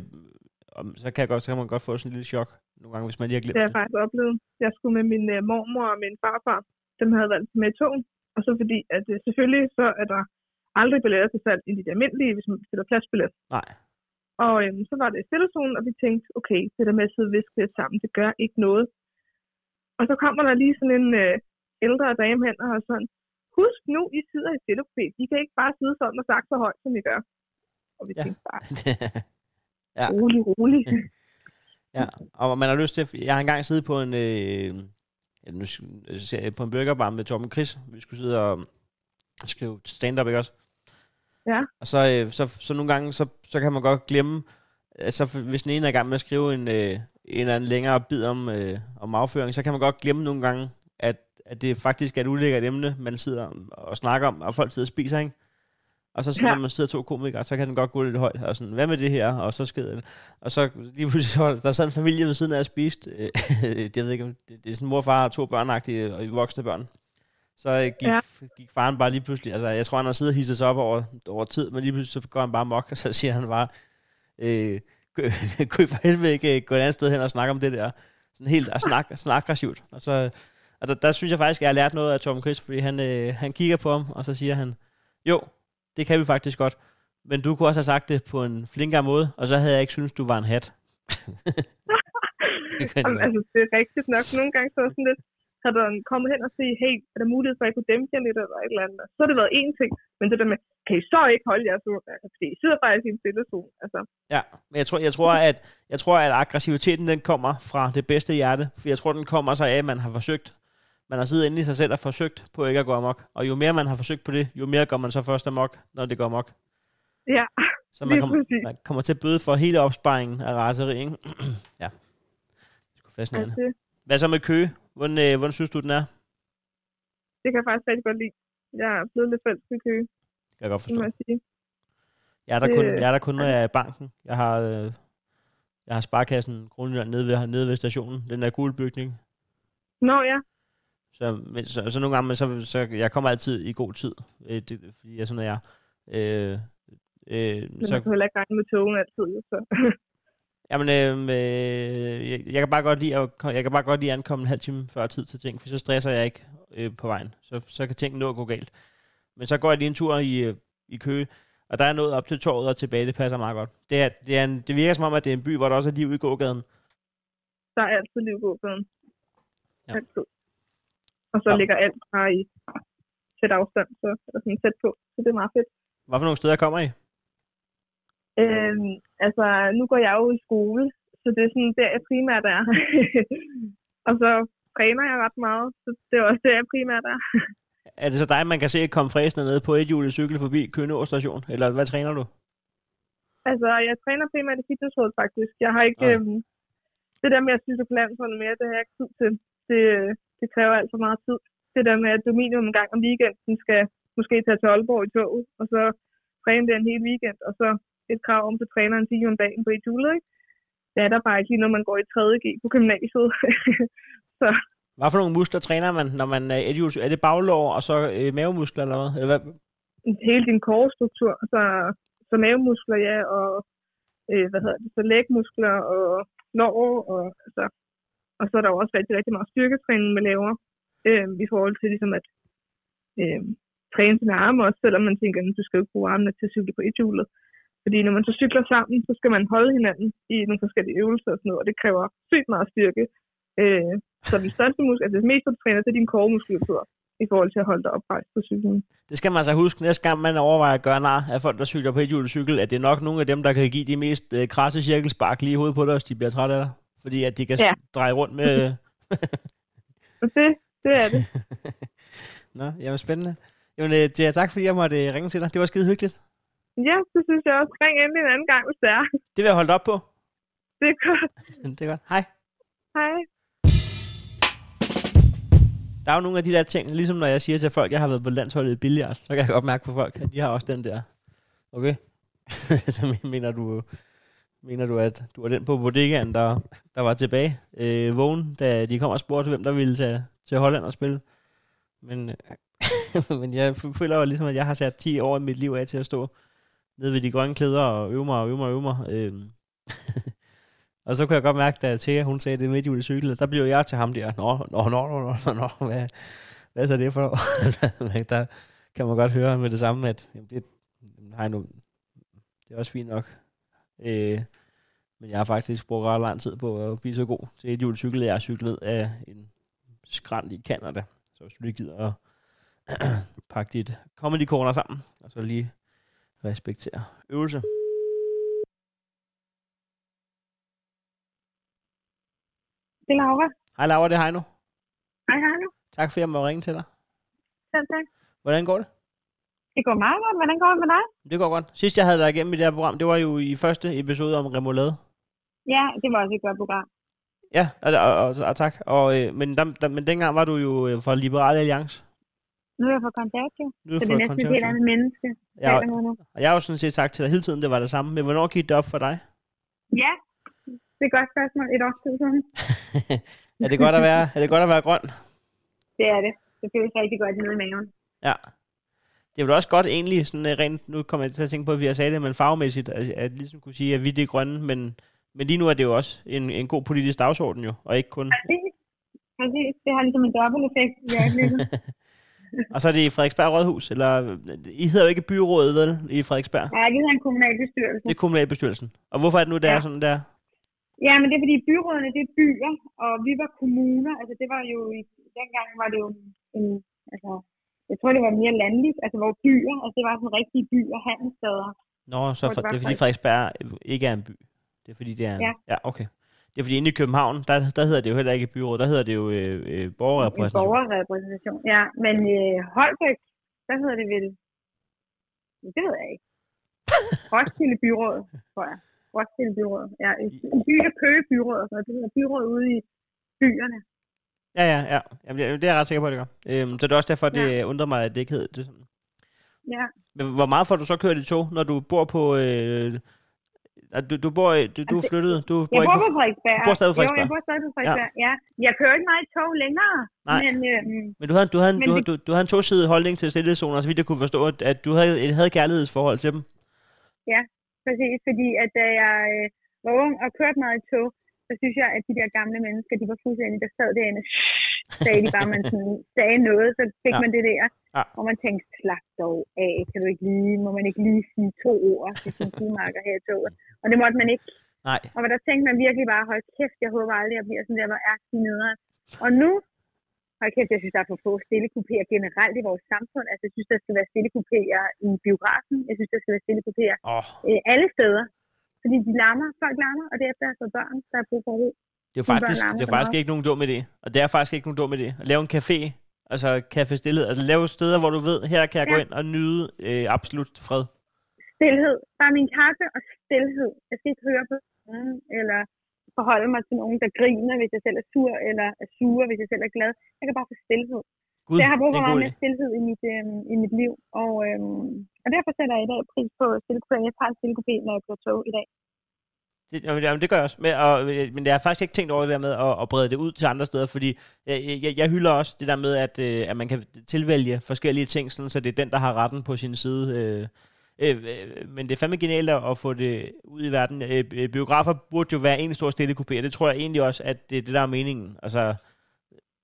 så kan, jeg godt, så kan man godt få sådan en lille chok nogle gange, hvis man lige har det glemt har det. jeg faktisk oplevet. Jeg skulle med min øh, mormor og min farfar. Dem havde valgt med i togen. Og så fordi, at øh, selvfølgelig så er der aldrig billetter til salg i de almindelige, hvis man bestiller pladsbillet. Nej. Og øhm, så var det i stillezonen, og vi tænkte, okay, det der med at sidde og viske det sammen, det gør ikke noget. Og så kommer der lige sådan en øh, ældre dame hen og sådan, husk nu, I sidder i stillekupé. I kan ikke bare sidde sådan og sagt så højt, som I gør. Og vi Ja. tænkte bare, Ja. rolig, rolig. Ja, og man har lyst til... Jeg har engang siddet på en... Øh, nu ser jeg på en burgerbar med Torben Chris. Vi skulle sidde og skrive stand-up, ikke også? Ja. Og så, øh, så, så nogle gange, så, så kan man godt glemme... Altså, hvis den ene er i gang med at skrive en, øh, en eller anden længere bid om, øh, om afføring, så kan man godt glemme nogle gange, at, det faktisk er et ulækkert emne, man sidder og snakker om, og folk sidder og spiser, ikke? Og så sidder Ja. man sidder to komikere, så kan den godt gå lidt højt, og sådan, hvad med det her? Og så sker det. Og så lige pludselig, så, der sad en familie ved siden af og spiste. Øh, jeg ved ikke, det, det er sådan mor og far og to børnagtige og voksne børn. Så øh, gik, Ja. gik faren bare lige pludselig, altså jeg tror, han har siddet og hisset sig op over, over tid, men lige pludselig så går han bare mok, og så siger han bare, øh, kunne I for helvede ikke øh, gå et andet sted hen og snakke om det der? Sådan helt og snak, snak aggressivt. Og, så, og der, der, synes jeg faktisk, at jeg har lært noget af Tom Chris, fordi han, øh, han kigger på ham, og så siger han, jo, det kan vi faktisk godt. Men du kunne også have sagt det på en flinkere måde, og så havde jeg ikke syntes, du var en hat. Det Jamen, altså, det er rigtigt nok. Nogle gange så er sådan lidt, har der kommet hen og sige, hey, er der mulighed for, at jeg kunne dæmpe jer lidt eller et eller andet? Så har det været én ting, men det der med, kan I så ikke holde jeres ord? Altså, fordi I sidder faktisk i en stille zone. Altså, Ja, men jeg tror, jeg tror, at, jeg tror, at aggressiviteten den kommer fra det bedste hjerte, for jeg tror, den kommer sig af, at man har forsøgt, man har siddet inde i sig selv og forsøgt på ikke at gå amok, og jo mere man har forsøgt på det, jo mere går man så først amok, når det går amok. ja, Så man, præcis. man kommer til at bøde for hele opsparingen af raseri, ikke? ja. Det er fascinerende. altså, det, Hvad så med Køge? Hvordan, øh, hvordan synes du, den er? det kan jeg faktisk rigtig godt lide. Jeg er blevet lidt fælles i kø, Kan jeg godt forstå. jeg sige. Jeg er der Det- kun, jeg er der kun når jeg er i banken. Jeg har, øh, jeg har sparkassen Grundjylland nede ved, nede ved stationen. Den der gule bygning. Nå ja, Så, men, så, så nogle gange, men så, så jeg kommer altid i god tid, øh, det, fordi jeg sådan er. Øh, øh, men man så, kan heller ikke regne med togen altid. Så. jamen, øh, jeg, jeg, kan bare godt lide at, jeg kan bare godt lide at ankomme en halv time før tid til ting, for så stresser jeg ikke øh, på vejen. Så, så kan ting nå at gå galt. Men så går jeg lige en tur i, øh, i Køge, og der er noget op til torvet og tilbage, det passer meget godt. Det, er, det, er en, det virker som om, at det er en by, hvor der også er liv i gågaden. der er altid liv på gaden. Ja. Altid. Og så Ja. ligger alt bare i tæt afstand, så eller sådan tæt på. Så det er meget fedt. Hvad for nogle steder kommer I? Øhm, altså, nu går jeg jo i skole, så det er sådan der, jeg primært er. og så træner jeg ret meget, så det er også der, jeg primært er. Er det så dig, man kan se komme fræsende ned på et hjulet cykel forbi Køge station? Eller hvad træner du? Altså, jeg træner primært i fitnessrådet faktisk. Jeg har ikke... Øhm, det der med at cykle på landsholdet mere, det har jeg ikke tid til. Det, det kræver alt for meget tid. Det der med, at du minimum en gang om weekenden skal måske tage til Aalborg i toget, og så træne der en hel weekend, og så et krav om, at du træner en time om dagen på et hjulet, ikke? Det er der bare ikke lige, når man går i 3.G på gymnasiet. så Hvad for nogle muskler træner man, når man er et Er det baglår og så øh, mavemuskler eller hvad? Eller hvad? hele din korestruktur, så, så mavemuskler, ja, og øh, hvad hedder det, så lægmuskler og lår, og, altså, og så er der jo også rigtig, rigtig meget styrketræning, man laver, øh, i forhold til ligesom at øh, træne sine arme også, selvom man tænker, at du skal jo ikke bruge armene til at cykle på et hjulet. Fordi når man så cykler sammen, så skal man holde hinanden i nogle forskellige øvelser og sådan noget, og det kræver sygt meget styrke. Øh, så den største muskel, altså det meste, du træner, det er din koremuskulatur i forhold til at holde dig oprejst på cyklen. Det skal man altså huske, næste gang man overvejer at gøre nar af folk, der cykler på et cykel, at det er nok nogle af dem, der kan give de mest øh, krasse cirkelspark lige i hovedet på dig, hvis de bliver trætte af dig. Fordi at de kan Ja. dreje rundt med... Det, det er det. Nå, jamen spændende. Jamen, øh, Tia, tak fordi jeg måtte øh, ringe til dig. Det var skide hyggeligt. Ja, det synes jeg også. Ring endelig en anden gang, hvis det er. Det vil jeg holde op på. Det er godt. det er godt. Hej. Hej. Der er jo nogle af de der ting, ligesom når jeg siger til folk, at jeg har været på landsholdet i billiard, så kan jeg godt mærke på folk, at de har også den der. Okay? så mener du, mener du, at du var den på bodegaen, der, der var tilbage øh, vågen, da de kom og spurgte, hvem der ville tage til Holland og spille. Men, øh, men jeg føler jo ligesom, at jeg har sat 10 år i mit liv af til at stå nede ved de grønne klæder og øve mig og øve mig og øve mig. Øh, og så kunne jeg godt mærke, da Thea, hun sagde det midt i cykel, der blev jeg til ham der. Nå, nå, nå, nå, nå, nå hvad, hvad er så det for der kan man godt høre med det samme, at jamen, det, nej, nu, det er også fint nok. Øh, men jeg har faktisk brugt ret lang tid på at blive så god til et hjulet cykel, at jeg har cyklet af en skrald i Canada. Så hvis du lige gider at pakke dit comedy corner sammen, og så lige respektere øvelse. Det er Laura. Hej Laura, det er Heino. Hej, nu. Tak for, at jeg må ringe til dig. Selv tak. Hvordan går det? Det går meget godt. Hvordan går det med dig? Det går godt. Sidst jeg havde dig igennem i det her program, det var jo i første episode om remoulade. Ja, det var også et godt program. Ja, og, og, og, og tak. Og, øh, men, der, der, men dengang var du jo øh, fra Liberale Alliance. Nu er jeg på konservativ, Nu er så det er fra næsten et helt andet menneske. Ja, nu. Og jeg har jo sådan set sagt til dig hele tiden, det var det samme. Men hvornår gik det op for dig? Ja, det er et godt spørgsmål. Et års tid siden. er det godt at være, er det godt at være grøn? Det er det. Det føles rigtig godt nede i maven. Ja. Det er vel også godt egentlig, sådan øh, rent, nu kommer jeg til at tænke på, at vi har sagt det, men farvemæssigt, at, at ligesom kunne sige, at vi det er grønne, men, men lige nu er det jo også en, en god politisk dagsorden jo, og ikke kun... Præcis. Præcis. Det har ligesom en dobbelt effekt i øjeblikket. Og så er det i Frederiksberg Rådhus, eller I hedder jo ikke byrådet, vel, i Frederiksberg? Jeg har givet en kommunalbestyrelse. Det er kommunalbestyrelsen. Og hvorfor er det nu, der Ja. er sådan der? Ja, men det er fordi byrådene, det er byer, og vi var kommuner. Altså det var jo, i, dengang var det jo en, altså, jeg tror det var mere landligt, altså hvor byer, altså det var sådan rigtige byer, handelssteder. Nå, så det for, var det er fordi Frederiksberg ikke er en by. Det er fordi, det er en... Ja. ja okay. Det er fordi inde i København, der, der hedder det jo heller ikke byråd, der hedder det jo øh, øh, En borgerrepræsentation. borgerrepræsentation, ja. Men øh, Holbæk, der hedder det vel, det ved jeg ikke. Roskilde Byråd, tror jeg. Roskilde Byråd. Ja, i by og Køge Byråd, og sådan noget. Det hedder byråd ude i byerne. Ja, ja, ja. Jamen, det, er jeg ret sikker på, at det gør. Øhm, så det er også derfor, det undrer mig, at det ikke hed det sådan. Ja. Men hvor meget får du så kørt i tog, når du bor på... Øh, du, du bor, du, du er Altså, flyttet, du bor Jeg ikke bor på Frederiksberg. du bor stadig på Jo, jeg Frederiksberg. bor stadig på Frederiksberg, ja. Jeg kører ikke meget i tog længere, Nej. men øhm, men du havde, du havde, du, du, du havde en tosidig holdning til stillezoner, så vidt jeg kunne forstå, at, at du havde et havde kærlighedsforhold til dem. præcis, fordi at da jeg øh, var ung og kørte meget i tog, så synes jeg, at de der gamle mennesker, de var fuldstændig, der sad derinde, sagde de bare, man sådan, sagde noget, så fik Ja. man det der, Ja. hvor man tænkte, slap dog af, kan du ikke lige, må man ikke lige sige to ord til sin sidemarker her i toget. Og det måtte man ikke. Nej. Og der tænkte man virkelig bare, hold kæft, jeg håber aldrig, jeg bliver sådan der, hvor er de nederen. Og nu, hold kæft, jeg synes, der er for få stillekupéer generelt i vores samfund. Altså, jeg synes, der skal være stillekupéer i biografen. Jeg synes, der skal være stillekupéer Åh, øh, alle steder. Fordi de larmer, folk larmer, og det er efter altså børn, der er brug for ro. det er faktisk, larmer det er faktisk ikke nogen dum idé. Og det er faktisk ikke nogen dum idé. At lave en café, altså café stillet, altså lave steder, hvor du ved, her kan jeg gå Ja. ind og nyde øh, absolut fred. Stilhed. Bare min kaffe og stilhed. Jeg skal ikke høre på nogen, eller forholde mig til nogen, der griner, hvis jeg selv er sur, eller er sure, hvis jeg selv er glad. Jeg kan bare få stilhed. Gud, Så jeg har brug for meget mere stillhed i mit, øhm, i mit liv. Og, øhm, og derfor sætter jeg i dag pris på stillekupé. Jeg tager en stillekupé, når jeg kører tog i dag. Det, jamen, det gør jeg også. Men, og, øh, men jeg har faktisk ikke tænkt over det der med at, at brede det ud til andre steder, fordi jeg, jeg, jeg hylder også det der med, at, øh, at man kan tilvælge forskellige ting, sådan, så det er den, der har retten på sin side. Øh, men det er fandme genialt at, få det ud i verden. Biografer burde jo være en stor stille kupé, og det tror jeg egentlig også, at det er det, der er meningen. Altså,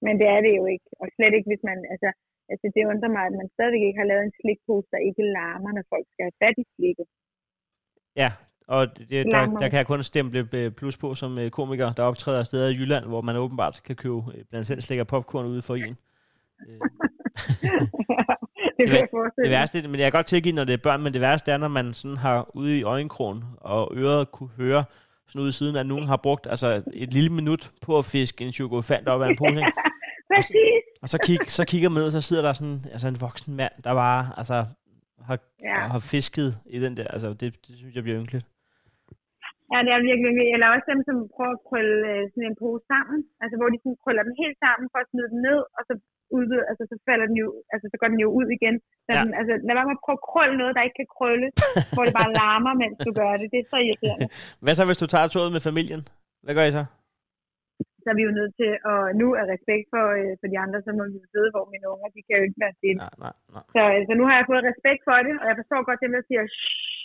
Men det er det jo ikke. Og slet ikke, hvis man... Altså, altså det undrer mig, at man stadigvæk ikke har lavet en slikpose, der ikke larmer, når folk skal have fat i slikket. ja, og det, der, Larmer. der kan jeg kun stemple øh, plus på som øh, komiker, der optræder steder i Jylland, hvor man åbenbart kan købe øh, blandt andet slik og popcorn ude for en. Det Det Det værste, men jeg kan godt tilgive, når det er børn, men det værste er, når man sådan har ude i øjenkrogen og øret kunne høre sådan ude siden, at nogen har brugt altså, et lille minut på at fiske en chokofant op af en pose. ikke? Præcis. Og så, kig, så kigger man ud, og så sidder der sådan altså en voksen mand, der bare altså, har, Ja. har fisket i den der. Altså, det, det synes jeg bliver ynkeligt. Ja, det er virkelig virkelig. Eller også dem, som prøver at krølle øh, sådan en pose sammen. Altså, hvor de sådan krøller den helt sammen for at smide den ned, og så udvider, altså, så falder den jo, altså, så går den jo ud igen. Så Ja. den, altså, lad være med at prøve at krølle noget, der ikke kan krølle, hvor det bare larmer, mens du gør det. Det er så irriterende. Hvad så, hvis du tager toget med familien? Hvad gør I så? Så er vi jo nødt til, og nu er respekt for, øh, for de andre, så må vi jo sidde, hvor mine unger, de kan jo ikke være stille. Nej, nej, nej. Så, øh, så nu har jeg fået respekt for det, og jeg forstår godt dem, der siger shh,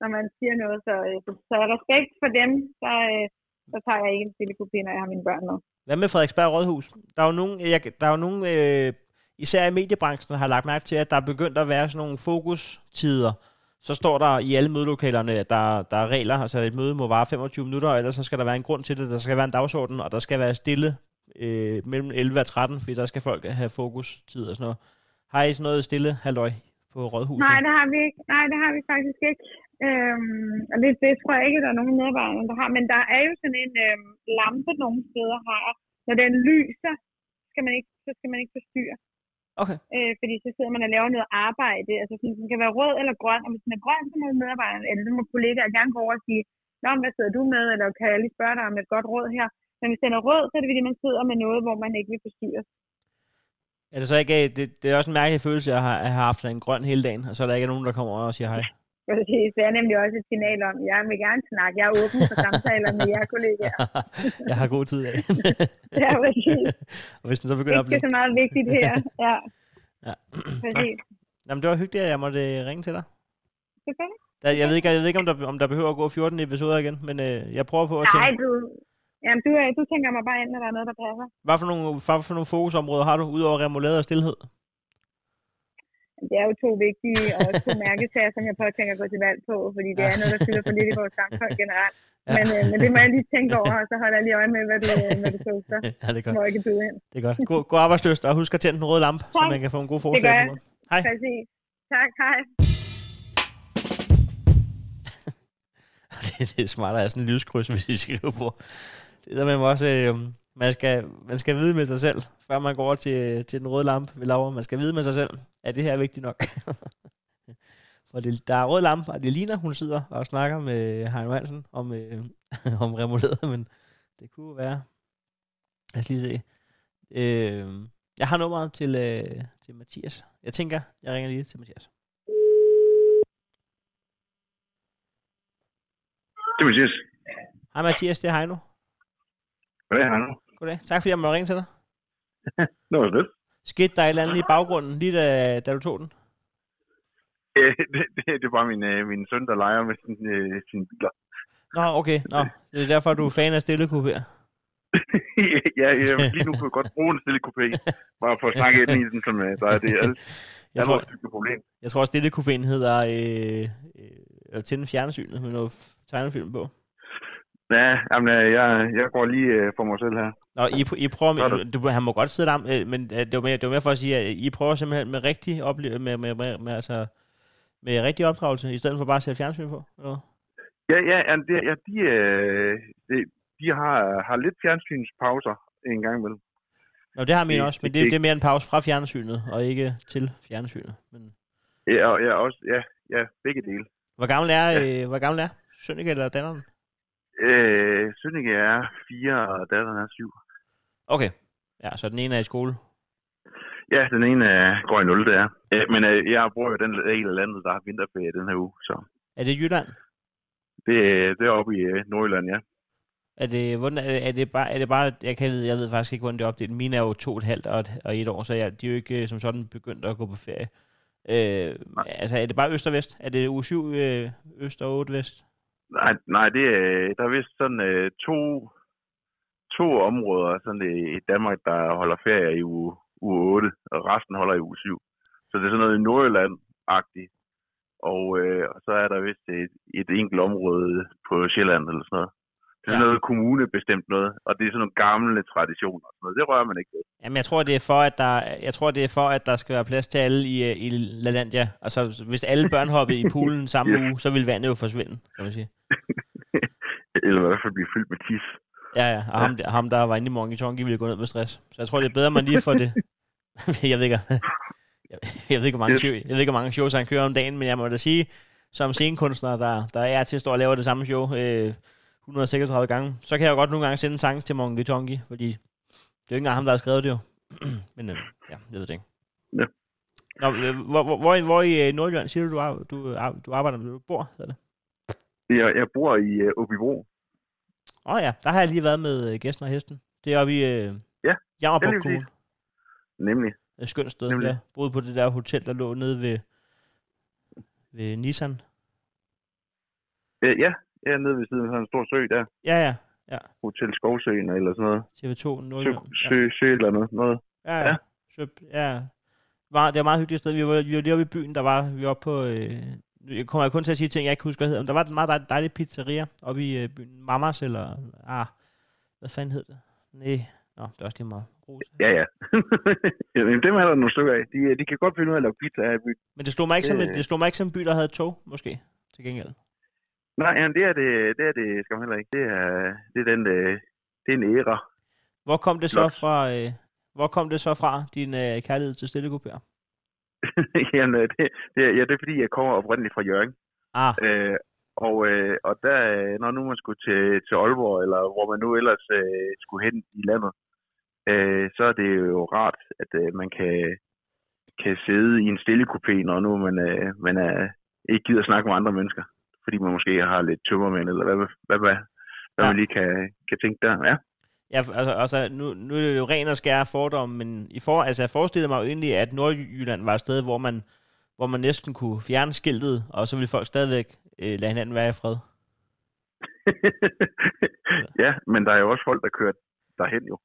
når man siger noget. Så, øh, så, så respekt for dem, så, øh, så tager jeg ikke en stille kopi, når jeg har mine børn med. Hvad med Frederiksberg Rådhus? Der er jo nogen, jeg, der er jo nogen øh, især i mediebranchen, har lagt mærke til, at der er begyndt at være sådan nogle fokustider. Så står der i alle mødelokalerne, at der, der er regler, altså et møde må vare 25 minutter, ellers så skal der være en grund til det, der skal være en dagsorden, og der skal være stille øh, mellem 11 og 13, fordi der skal folk have fokus-tid og sådan noget. Har I sådan noget stille halløj på rådhuset? Nej, det har vi ikke. Nej, det har vi faktisk ikke. Øhm, og det, det tror jeg ikke, der er nogen medarbejdere, der har. Men der er jo sådan en øhm, lampe nogle steder har. Når den lyser, skal man ikke, så skal man ikke forstyrre. Okay. Øh, fordi så sidder man og laver noget arbejde. Altså sådan, den kan være rød eller grøn. Og hvis den er grøn, så må medarbejderen, eller så må kollegaer gerne gå over og sige, Nå, hvad sidder du med? Eller kan jeg lige spørge dig om et godt råd her? Men hvis den er rød, så er det fordi, man sidder med noget, hvor man ikke vil forstyrre. Er det så ikke, det, det er også en mærkelig følelse at have, at have haft en grøn hele dagen, og så er der ikke nogen, der kommer over og siger hej. Præcis. Det er nemlig også et signal om, at jeg vil gerne snakke. Jeg er åben for samtaler med jer kollegaer. jeg har god tid af. ja, præcis. og hvis den så begynder at Ikke blive... så meget vigtigt her. Ja, Ja. præcis. Jamen, det var hyggeligt, at jeg måtte øh, ringe til dig. Selvfølgelig. Der, jeg, ved ikke, jeg ved ikke, om der, om der behøver at gå 14 episoder igen, men øh, jeg prøver på at tænke... Nej, du, jamen, du, du tænker mig bare ind, når der er noget, der passer. Hvad for nogle, hvad for nogle fokusområder har du, udover remoulade og stillhed? Det er jo to vigtige og to mærkesager, som jeg påtænker at gå til valg på, fordi det er noget, der fylder for lidt i vores samfund generelt. Ja. Men, øh, men det må jeg lige tænke over, og så holder jeg lige øje med, hvad du, hvad du poster, ja, det er godt. jeg kan byde ind. Det er godt. God, god arbejdsløst, og husk at tænde den røde lampe, så man kan få en god Det gør jeg. Hej. Præcis. Tak, hej. det, det er smart at have sådan en lyskryds, hvis I skriver på. Det er der man også, øh, man, skal, man skal vide med sig selv, før man går over til, til den røde lampe ved Laura. Man skal vide med sig selv, at det her er vigtigt nok. For det, der er rød lampe, og det ligner, hun sidder og snakker med Heino Hansen om, øh, om remoulade, men det kunne være. Lad os lige se. Øh, jeg har nummeret til, øh, til Mathias. Jeg tænker, jeg ringer lige til Mathias. Det er Mathias. Hej Mathias, det er Heino. Hvad er nu? Goddag. Tak fordi jeg måtte ringe til dig. Det var lidt. Skete der et eller andet i baggrunden, lige da, da du tog den? Øh, det, det, det er bare min, øh, min søn, der leger med sin, øh, sine biler. Nå, okay. Nå, det er derfor, du er fan af stille kupéer. ja, ja, lige nu kunne jeg godt bruge en stille kopé. Bare for at snakke ind i den, som øh, der er det alt. Jeg tror, et problem. jeg tror, stille kupéen hedder øh, øh, at tænde fjernsynet med noget tegnefilm på. Ja, jamen, øh, jeg, jeg går lige øh, for mig selv her. Nå, I, I prøver er med, du, han må godt sidde der, øh, men øh, det var, mere, det var mere for at sige, at I prøver simpelthen med rigtig, ople- med, med, med, med, altså, med rigtig opdragelse, i stedet for bare at sætte fjernsyn på. Eller? Ja, ja, ja, det, ja de, øh, de, de har, har lidt fjernsynspauser en gang imellem. Nå, det har min også, men det- det, det er mere en pause fra fjernsynet, og ikke til fjernsynet. Men, Ja, og ja, også, ja, ja, begge dele. hvor gammel er, øh, hvor gammel er Sønneke eller datteren? Øh, Sønneke er fire, og datteren er syv. Okay, ja, så den ene er i skole. Ja, den ene øh, går i 0, det er. Men øh, jeg bor jo den del af landet, der har vinterferie den her uge, så Er det Jylland? det, det er oppe i øh, Nordjylland, ja. Er det, hvordan, er, det, er, det bare, er det bare, jeg, kan, jeg ved faktisk ikke, hvordan det er opdelt. Mine er jo to og et halvt og et, og et år, så jeg, de er jo ikke øh, som sådan begyndt at gå på ferie. Øh, altså, er det bare øst og vest? Er det uge 7 øh, øst og 8 vest? Nej, nej det er, der er vist sådan øh, to, to områder sådan i, i Danmark, der holder ferie i uge, uge 8, og resten holder i uge 7. Så det er sådan noget i Nordjylland-agtigt. Og, øh, og så er der vist et, et enkelt område på Sjælland eller sådan noget. Det er sådan Ja. noget kommunebestemt noget, og det er sådan nogle gamle traditioner. og Sådan noget. Det rører man ikke ved. Jamen, jeg tror, det er for, at der, jeg tror, det er for, at der skal være plads til alle i, øh, i LaLandia. Altså, hvis alle børn hoppede i poolen samme Yes. uge, så ville vandet jo forsvinde, kan man sige. eller i hvert fald blive fyldt med tis. Ja, ja. Og ham, der- ham der var inde i Mongi Tongi, ville gå ned med stress. Så jeg tror, det er bedre, man lige får det. jeg ved ikke, jeg, jeg ved ikke, hvor mange, show, jeg ved ikke, hvor mange shows han kører om dagen, men jeg må da sige, som scenekunstner, der, der er til at stå og lave det samme show øh, 136 gange, så kan jeg jo godt nogle gange sende en tanke til Mongi Tongi, fordi det er jo ikke engang ham, der har skrevet det jo. men øh, ja, jeg ved det ikke. Ja. Nå, øh, hvor, hvor, hvor, i- hvor i øh, Nordjylland siger du, du, du, ar- du arbejder, du bor? Det? Jeg, jeg bor i øh, Åbibro. Åh oh, ja, der har jeg lige været med øh, gæsten og hesten. Det er oppe i øh, Ja, er lige Kommune. Nemlig. Et skønt sted. Nemlig. Jeg boede på det der hotel, der lå nede ved, ved Nissan. Øh, ja, er nede ved siden af en stor sø der. Ja, ja. Hotel Skovsøen eller sådan noget. TV2 Sø, Nordjylland. Ja, sø, sø eller noget. noget. ja. ja. ja. Så, ja. Var, det var et meget hyggeligt sted. Vi var, vi var lige oppe i byen, der var, vi var oppe på... Øh, jeg kommer kun til at sige ting, jeg ikke husker, hvad hedder. Men der var en meget dejlig, pizzeria oppe i øh, byen. Mamas eller... Ah, hvad fanden hed det? Nej. Nå, det er også lige meget. Grus. Ja, ja. Jamen, dem er der nogle stykker af. De, de kan godt finde ud af at lave pizza her i byen. Men det slog mig ikke som, Øh. det slog mig ikke som en by, der havde tog, måske, til gengæld. Nej, jamen, det er det, det, er det skal man heller ikke. Det er, det er, den, øh, det er en æra. Hvor kom det så fra, øh, hvor kom det så fra, din øh, kærlighed til stillekupéer? jamen, øh, det, det, er- ja, det er fordi, jeg kommer oprindeligt fra Jørgen. Ah, Øh, og, øh, og der, øh, når nu man skulle til, til Aalborg, eller hvor man nu ellers øh, skulle hen i landet, øh, så er det jo rart, at øh, man kan, kan sidde i en stille kupé, når nu man, øh, man er, ikke gider snakke med andre mennesker. Fordi man måske har lidt tømmermænd, eller hvad, hvad, hvad, hvad, hvad Ja. man lige kan, kan tænke der. Ja. Ja, altså, altså nu, nu er det jo ren og skære fordom, men i for, altså, jeg forestillede mig jo egentlig, at Nordjylland var et sted, hvor man, hvor man næsten kunne fjerne skiltet, og så ville folk stadigvæk øh, lade hinanden være i fred. ja, men der er jo også folk, der kører derhen jo.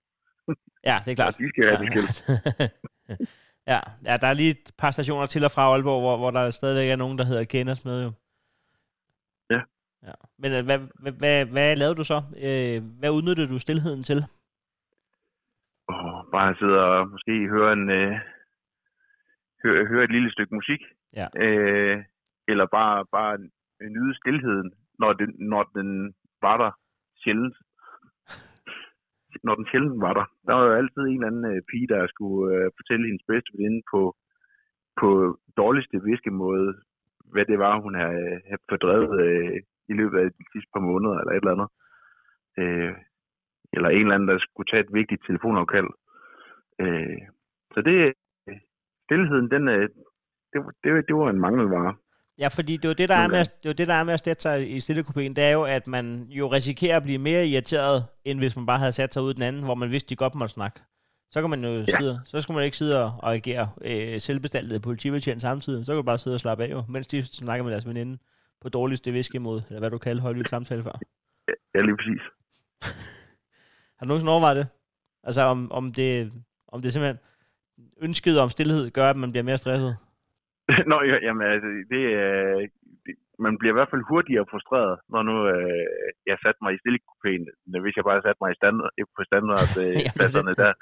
Ja, det er klart. Og de skal have det skilt. ja, ja, der er lige et par stationer til og fra Aalborg, hvor, hvor der stadigvæk er nogen, der hedder Kenners med jo. Ja. Ja. Men øh, hvad, hvad, hvad, hvad lavede du så? Øh, hvad udnyttede du stillheden til? Og bare sidde og måske høre, en, øh, høre, høre et lille stykke musik. Ja. Øh, eller bare, bare nyde stillheden, når den, når den var der sjældent. Når den sjældent var der. Der var jo altid en eller anden øh, pige, der skulle øh, fortælle hendes bedste veninde på, på dårligste viskemåde, hvad det var, hun havde, havde fordrevet øh, i løbet af de sidste par måneder, eller et eller andet. Øh, eller en eller anden, der skulle tage et vigtigt telefonopkald. Øh, så det, stillheden, den, øh, det, det, det var en mangelvare. Ja, fordi det er jo det, der er med, at- det er det, der er med at sætte sig i stillekupéen, det er jo, at man jo risikerer at blive mere irriteret, end hvis man bare havde sat sig ud den anden, hvor man vidste, de godt måtte snakke. Så kan man jo ja. sidde, så skulle man ikke sidde og, og agere øh, selvbestaltet politibetjent samtidig. Så kan du bare sidde og slappe af, jo, mens de snakker med deres veninde på dårligste viskemåde, eller hvad du kalder højlydt samtale før. Ja, lige præcis. Har du nogensinde overvejet det? Altså om, om det, om det simpelthen ønsket om stillhed gør, at man bliver mere stresset? Nå, ja, jamen, altså, det, øh, det, man bliver i hvert fald hurtigere frustreret, når nu øh, jeg satte mig i stillekupéen, hvis jeg bare satte mig i stand, på standardpladserne det- der,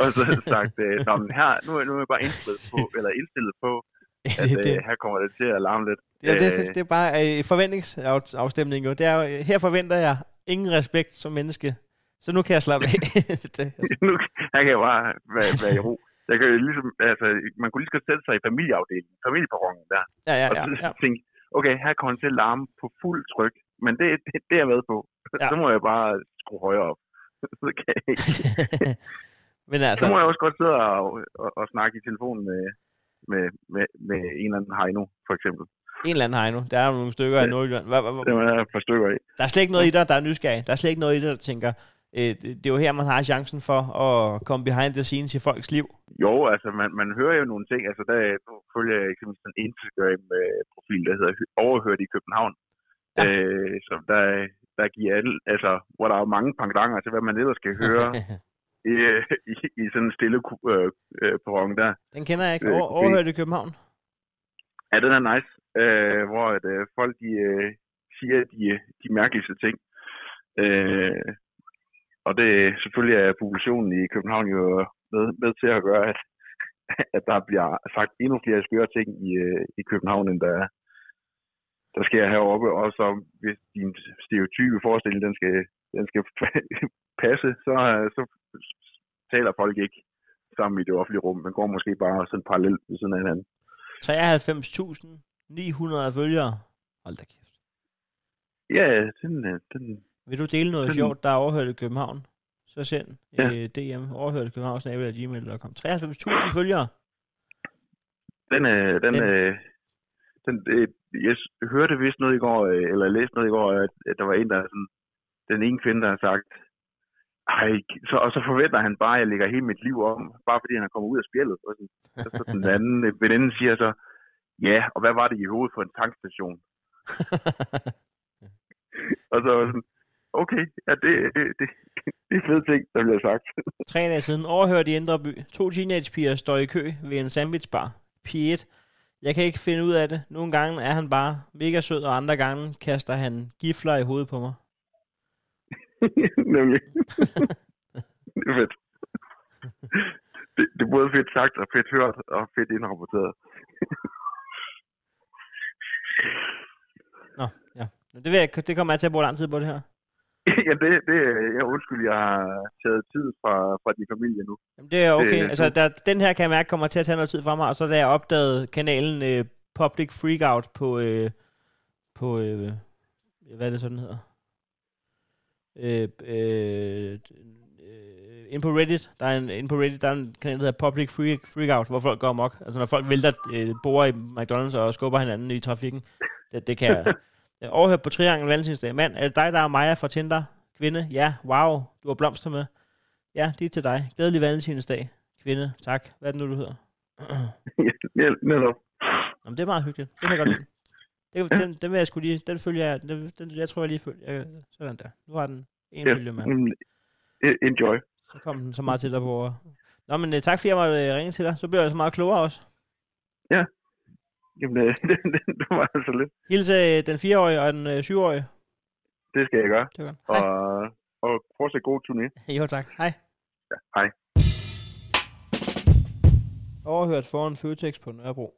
og så sagt, øh, Nå, men her, nu, nu er jeg bare indstillet på, eller indstillet på at det, øh, her kommer det til at larme lidt. Ja, det, Øh, det, er bare øh, forventningsafstemning jo. Det er jo, her forventer jeg ingen respekt som menneske. Så nu kan jeg slappe af. det, nu her kan jeg bare være, være i ro. Jeg kan ligesom, altså, man kunne lige så sætte sig i familieafdelingen, familieperronen der, ja, ja, og så ja. tænke, okay, her kommer til at larme på fuld tryk, men det, det, det er jeg med på. Ja. Så må jeg bare skrue højere op. så, kan jeg ikke. Men så altså, må jeg også godt sidde og, og, og snakke i telefonen med, med, med, med en eller anden Heino, for eksempel. en eller anden Heino. Der er jo nogle stykker i Ja. Nordjylland. Hva, hva, hva, Det der et par stykker af. der er slet ikke noget i dig, der er nysgerrig. Der er slet ikke noget i dig, der tænker, øh, det er jo her, man har chancen for at komme behind the scenes i folks liv. Jo, altså man, man hører jo nogle ting. Altså der nu følger jeg eksempelvis en Instagram-profil, der hedder Hø- Overhørt i København. Ja. Øh, som der, der giver alle, altså, hvor der er mange pangdanger til, hvad man ellers skal høre i, i, i sådan en stille øh, øh, perron der. Den kender jeg ikke. Øh, Over, overhørt i København. Ja, den er nice. Øh, hvor at, øh, folk de, øh, siger de, de mærkeligste ting. Øh, og det selvfølgelig er populationen i København jo med, med til at gøre, at, at der bliver sagt endnu flere skøre ting i, øh, i København, end der, der sker heroppe. Og så hvis din stereotype forestilling, den skal, den skal passe, så, øh, så taler folk ikke sammen i det offentlige rum. Man går måske bare sådan parallelt ved siden af hinanden. 93.900 følgere. Hold da kæft. Ja, den, øh, den, Vil du dele noget Sådan- sjovt, der er overhørt i København? Så send ja. Ja. øh, DM overhørt i København, gmail.com. 93.000 følgere. Den, øh, den, Den- øh, den, øh, jeg hørte vist noget i går, øh, eller læste noget i går, at, at der var en, der er sådan, den ene kvinde, der har sagt, ej, så, og så forventer han bare, at jeg lægger hele mit liv om, bare fordi han er kommet ud af spjældet. Og så, så, så den anden øh, veninde siger så, ja, og hvad var det i hovedet for en tankstation? Og så var sådan, okay, ja, det, det, det, det er fede ting, der bliver sagt. Tre dage siden overhørt i Indre By. To teenagepiger står i kø ved en sandwichbar. Pige 1. Jeg kan ikke finde ud af det. Nogle gange er han bare mega sød, og andre gange kaster han gifler i hovedet på mig. Nemlig. det er fedt. det, det er både fedt sagt og fedt hørt og fedt indrapporteret. Nå, ja. Det, vil jeg, det kommer jeg til at bruge lang tid på det her. ja, det, det jeg undskyld, jeg har taget tid fra, fra din familie nu. Jamen, det er okay. Det- altså, der, den her kan jeg mærke kommer til at tage noget tid fra mig, og så da jeg opdagede kanalen øh, Public Freakout på, øh, på øh, hvad er det sådan hedder? Øh, øh, øh, ind på Reddit, der er en, ind på Reddit, der er en kanal, der hedder Public Freak, Freakout, hvor folk går amok. Altså når folk vælter øh, borer i McDonald's og skubber hinanden i trafikken. Det, det kan jeg. jeg overhørt på Triangel Valentinsdag. Mand, er det dig, der er Maja fra Tinder? Kvinde? Ja, wow, du har blomster med. Ja, det er til dig. Glædelig Valentinsdag. Kvinde, tak. Hvad er det nu, du hedder? Netop. Jamen, det er meget hyggeligt. Det kan jeg godt lide. Det, Ja. den, den vil jeg skulle lige, den følger jeg, den, den, jeg tror jeg lige følger, jeg, sådan der. Nu har den en Ja. følger med. Mm, e- Enjoy. Så kom den så meget til dig på. Nå, men uh, tak fordi jeg måtte uh, ringe til dig. Så bliver jeg så meget klogere også. Jamen, øh, det, det, det var altså lidt. Hilse den 4-årige og den uh, 7-årige. Det skal jeg gøre. Det godt. Og, Hej. og fortsæt god turné. Jo, tak. Hej. Ja, hej. Overhørt foran Føtex på Nørrebro.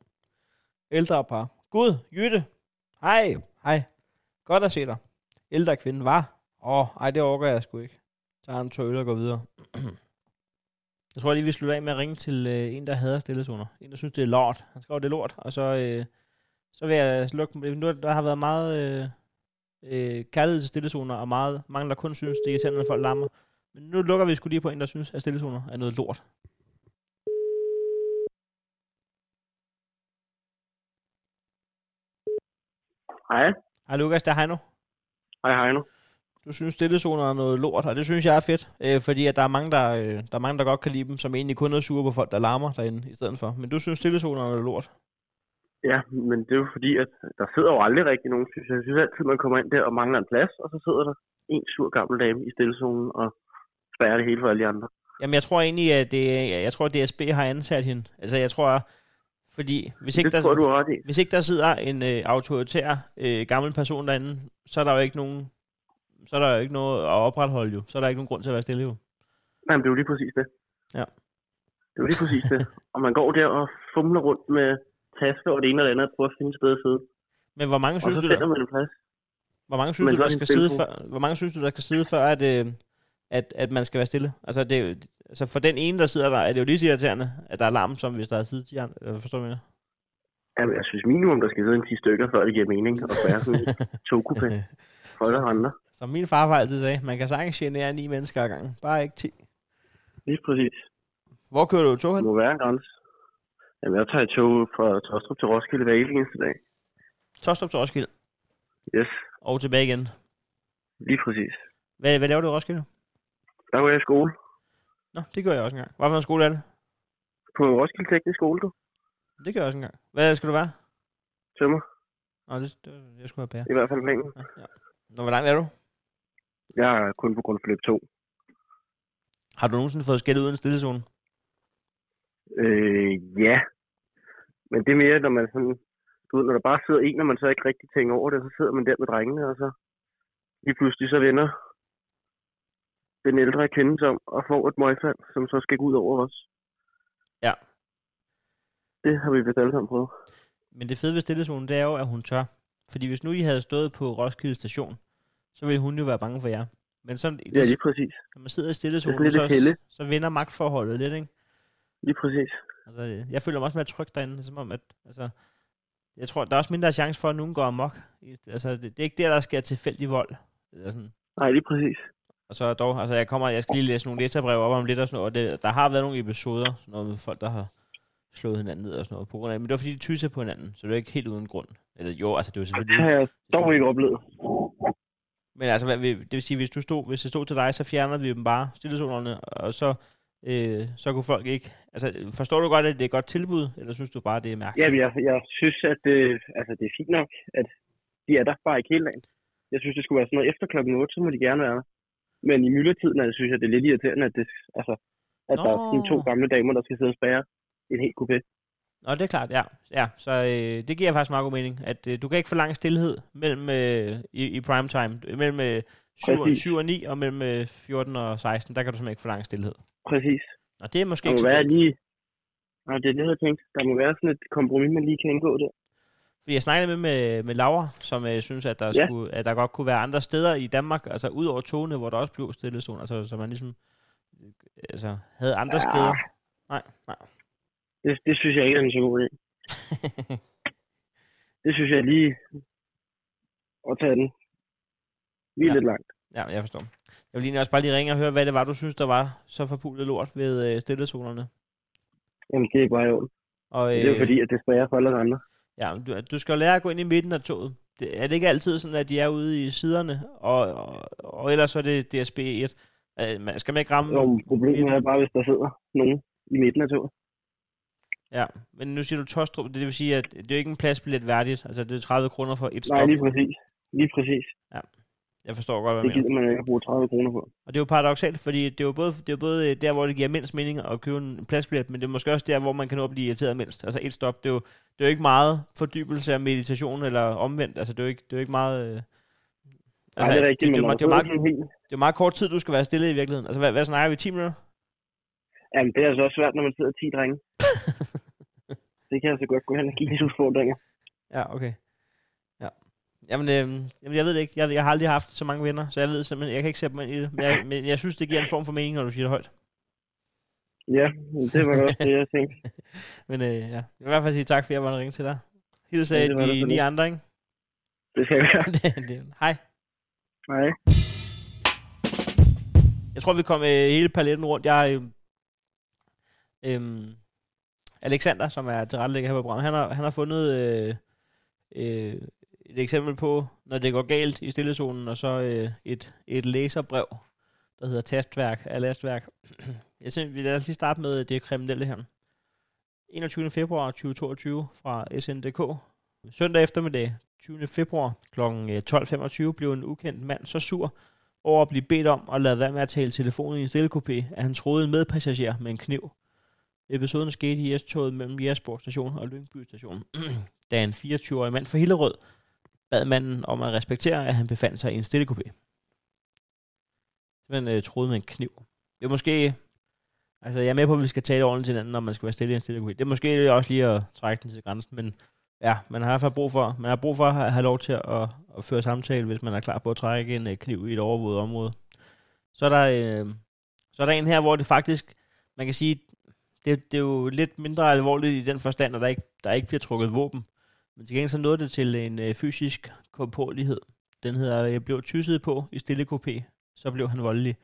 Ældre par. Gud, Jytte. Hej. Hej. Godt at se dig. Ældre kvinde, var. Åh, oh, ej, det overgår jeg sgu ikke. Tager en øl og går videre. jeg tror lige, vi slutter af med at ringe til øh, en, der hader stillezoner. En, der synes, det er lort. Han skriver, det er lort. Og så, øh, så vil jeg slukke dem. Nu, der har været meget øh, øh, kærlighed til stillezoner, og meget, mange, der kun synes, det er irriterende, når folk lammer. Men nu lukker vi sgu lige på en, der synes, at stillezoner er noget lort. Hej. Hej Lukas, det er Heino. Hej, nu. Du synes, stillezoner er noget lort, og det synes jeg er fedt, øh, fordi at der, er mange, der, øh, der er mange, der godt kan lide dem, som egentlig kun er sure på folk, der larmer derinde i stedet for. Men du synes, stillezoner er noget lort. Ja, men det er jo fordi, at der sidder jo aldrig rigtig nogen, synes jeg. Jeg synes altid, man kommer ind der og mangler en plads, og så sidder der en sur gammel dame i stillezonen og spærrer det hele for alle de andre. Jamen, jeg tror egentlig, at det, jeg tror, at DSB har ansat hende. Altså, jeg tror, fordi hvis ikke, det tror der, jeg, du ret hvis ikke der sidder en øh, autoritær øh, gammel person derinde, så er der jo ikke nogen så er der jo ikke noget at opretholde jo. Så er der ikke nogen grund til at være stille jo. Nej, men det er jo lige præcis det. Ja. Det er jo lige præcis det. Og man går der og fumler rundt med tasker og det ene og det andet og prøver at finde et sted at sidde. Men hvor mange Og synes du, der, man en plads. hvor mange synes Men du, er der skal sidde før, hvor mange synes du, der skal sidde før, at, øh, at, at man skal være stille? Altså, det, er jo- altså for den ene, der sidder der, er det jo lige så irriterende, at der er larm, som hvis der er siddet 10 andre. Øh, Forstår du, hvad? Jamen, jeg synes minimum, der skal sidde en 10 stykker, før det giver mening at være sådan en togkupé for alle andre. Som min farfar altid sagde, man kan sagtens genere ni mennesker ad gangen. Bare ikke 10. Lige præcis. Hvor kører du tog Det hen? må være en grænse. Jamen, jeg tager tog fra Tostrup til Roskilde hver eneste dag. Tostrup til Roskilde. Yes, Og tilbage igen. lige præcis. Hvad, hvad laver du i Roskilde? Der var jeg i skole. Nå, det gør jeg også engang. Hvad for en skole er det? På Roskilde Teknisk Skole, du. Det gør jeg også engang. Hvad skal du være? Tømmer. Nå, det, det jeg skulle have bære. I hvert fald planen. Ja, ja. Nå, hvor langt er du? Jeg er kun på grundforløb 2. Har du nogensinde fået skæld ud af en stillezone? Øh, ja. Men det er mere, når man sådan... Du ved, når der bare sidder en, og man så ikke rigtig tænker over det, så sidder man der med drengene, og så lige pludselig så vender den ældre kvinde sig om og får et møgfald, som så skal gå ud over os. Ja. Det har vi vist alle sammen prøvet. Men det fede ved stillezonen, det er jo, at hun tør. Fordi hvis nu I havde stået på Roskilde station, så ville hun jo være bange for jer. Men sådan, Ja, lige præcis. når man sidder i stillezonen, helle. så, så vender magtforholdet lidt, ikke? Lige præcis. Altså, jeg føler mig også mere tryg derinde, som om, at, altså, jeg tror, der er også mindre chance for, at nogen går amok. Altså, det, det er ikke der, der sker tilfældig vold. Eller sådan. Nej, lige præcis. Og så dog, altså jeg kommer, jeg skal lige læse nogle læserbreve op om lidt og sådan noget, og det, der har været nogle episoder, sådan noget med folk, der har slået hinanden ned og sådan noget på grund af, men det var fordi, de tysser på hinanden, så det er ikke helt uden grund. Eller jo, altså det var Det selvfølgelig... har jeg dog ikke oplevet. Men altså, hvad, det vil sige, hvis du stod, hvis det stod til dig, så fjerner vi dem bare, stillezonerne, og så, øh, så kunne folk ikke... Altså, forstår du godt, at det er et godt tilbud, eller synes du bare, det er mærkeligt? Ja, jeg, jeg synes, at det, altså, det er fint nok, at de er der bare ikke hele dagen. Jeg synes, det skulle være sådan noget efter klokken 8, så må de gerne være der. Men i myldretiden, altså, synes jeg, det er lidt irriterende, at, det, altså, at der er sådan to Nå. gamle damer, der skal sidde og spære en helt kupé. Nå, det er klart, ja. ja så øh, det giver faktisk meget god mening, at øh, du kan ikke forlange stillhed mellem, øh, i, i primetime, mellem øh, 7, og, Præcis. 7 og 9 og mellem øh, 14 og 16, der kan du simpelthen ikke forlange stillhed. Præcis. Og det er måske Der ikke må så være lige... Nej, det er det, jeg tænkte. Der må være sådan et kompromis, man lige kan indgå der. Fordi jeg snakkede med, med, med Laura, som øh, synes, at der, Ja. skulle, at der godt kunne være andre steder i Danmark, altså ud over togene, hvor der også blev stillezone, altså så man ligesom øh, altså, havde andre Ja. steder. Nej, nej. Det, det synes jeg ikke er en så god idé. Det synes jeg lige at tage den. Lige Ja. lidt langt. ja, jeg forstår. Jeg vil lige også bare lige ringe og høre, hvad det var, du synes, der var så forpulet lort ved øh, stillezonerne. Jamen, det er bare orden. Og, Det er jo fordi, at det smager for alle andre. Ja, du, du skal jo lære at gå ind i midten af toget. Det, er det ikke altid sådan, at de er ude i siderne, og, og, og ellers så er det DSB 1? Øh, man skal man ikke ramme... Jo, problemet er bare, hvis der sidder nogen i midten af toget. Ja, men nu siger du Tostrup, det vil sige, at det er jo ikke en pladsbillet værdigt. Altså, det er 30 kroner for et Nej, stop. lige præcis. Lige præcis. Jeg forstår godt, hvad Det gider man ikke at bruge 30 kroner på. Og det er jo paradoxalt, fordi det er jo både, det er jo både øh, der, hvor det giver mindst mening at købe en pladsbillet, men det er måske også der, hvor man kan nå at blive irriteret mindst. Altså et stop, det er jo, det er jo ikke meget fordybelse af meditation eller omvendt. Altså det er jo ikke, det er jo ikke meget... Øh, Altså, Nej, det er rigtigt, det, det, det, det, er meget, det er meget kort tid, du skal være stille i virkeligheden. Altså hvad, hvad snakker vi? 10 minutter? Jamen, det er altså også svært, når man sidder 10 drenge. det kan altså godt gå hen og give lidt udfordringer. Ja, okay. Ja. Jamen, øh, jamen, jeg ved det ikke. Jeg, jeg har aldrig haft så mange venner, så jeg ved simpelthen, jeg kan ikke sætte mig ind i det. Men jeg, men jeg synes, det giver en form for mening, når du siger det højt. Ja, det var også det, jeg tænkte. Men øh, ja, jeg vil i hvert fald sige tak, for at jeg måtte ringe til dig. Hils Ja, af da de ni andre, ikke? Det skal jeg gøre. det, det, hej. Nej. Jeg tror, vi kom øh, hele paletten rundt. Jeg øh, øh, Alexander, som er tilrettelægger her på programmet, han har, han har fundet øh, øh, et eksempel på, når det går galt i stillezonen, og så øh, et, et læserbrev, der hedder Tastværk af lastværk. Jeg synes, vi lad os lige starte med det kriminelle her. 21. februar 2022 fra SNDK. Søndag eftermiddag, 20. februar kl. 12.25 blev en ukendt mand så sur over at blive bedt om at lade være med at tale telefonen i en stillekopé, at han troede en medpassager med en kniv. Episoden skete i S-toget mellem Jægersborg station og Lyngby station, da en 24-årig mand fra Hillerød bad manden om at respektere, at han befandt sig i en stillekopé. Men øh, troede med en kniv. Det er måske... Altså, jeg er med på, at vi skal tale ordentligt til hinanden, når man skal være stille i en stillekopé. Det er måske også lige at trække den til grænsen, men ja, man har i hvert fald brug for, man har brug for at have lov til at, at føre samtale, hvis man er klar på at trække en øh, kniv i et overvåget område. Så er der, øh, så er der en her, hvor det faktisk, man kan sige, det, det er jo lidt mindre alvorligt i den forstand, at der ikke, der ikke bliver trukket våben. Men til gengæld så nåede det til en øh, fysisk korporlighed. Den hedder, jeg blev tysset på i stille kopé, så blev han voldelig.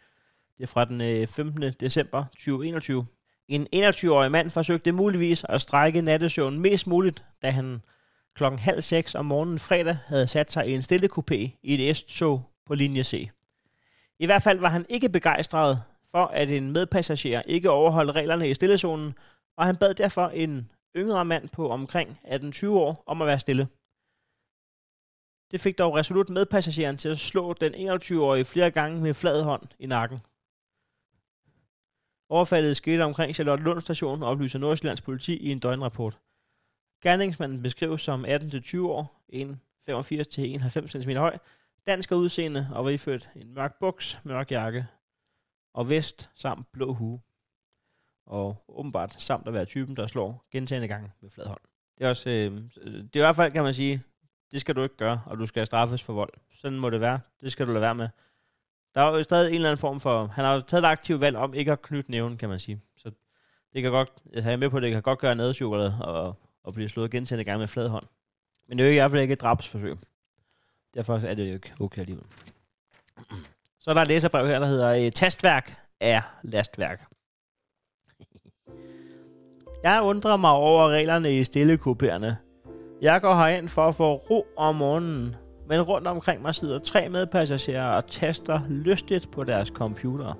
Det er fra den øh, 15. december 2021. En 21-årig mand forsøgte muligvis at strække nattesøvnen mest muligt, da han klokken halv seks om morgenen fredag havde sat sig i en stille kopé i et S-tog på linje C. I hvert fald var han ikke begejstret for, at en medpassager ikke overholdt reglerne i stillezonen, og han bad derfor en yngre mand på omkring 18-20 år om at være stille. Det fik dog resolut medpassageren til at slå den 21-årige flere gange med flad hånd i nakken. Overfaldet skete omkring Charlotte Lund station, oplyser Nordsjællands politi i en døgnrapport. Gerningsmanden beskrives som 18-20 år, 1,85-1,90 cm høj, dansk udseende og var iført en mørk buks, mørk jakke og vest samt blå hue. Og åbenbart samt at være typen, der slår gentagende gange med flad hånd. Det er, også, øh, det er i hvert fald, kan man sige, det skal du ikke gøre, og du skal straffes for vold. Sådan må det være. Det skal du lade være med. Der er jo stadig en eller anden form for... Han har jo taget et aktivt valg om ikke at knytte næven, kan man sige. Så det kan godt... Altså, jeg er med på, at det kan godt gøre nedchokolade og, og blive slået gentagende gange med flad hånd. Men det er jo i hvert fald ikke et drabsforsøg. Derfor er det jo ikke okay alligevel. Så er der et læserbrev her, der hedder øh, Tastværk er lastværk. Jeg undrer mig over reglerne i stillekuperne. Jeg går herind for at få ro om morgenen, men rundt omkring mig sidder tre medpassagerer og taster lystigt på deres computer.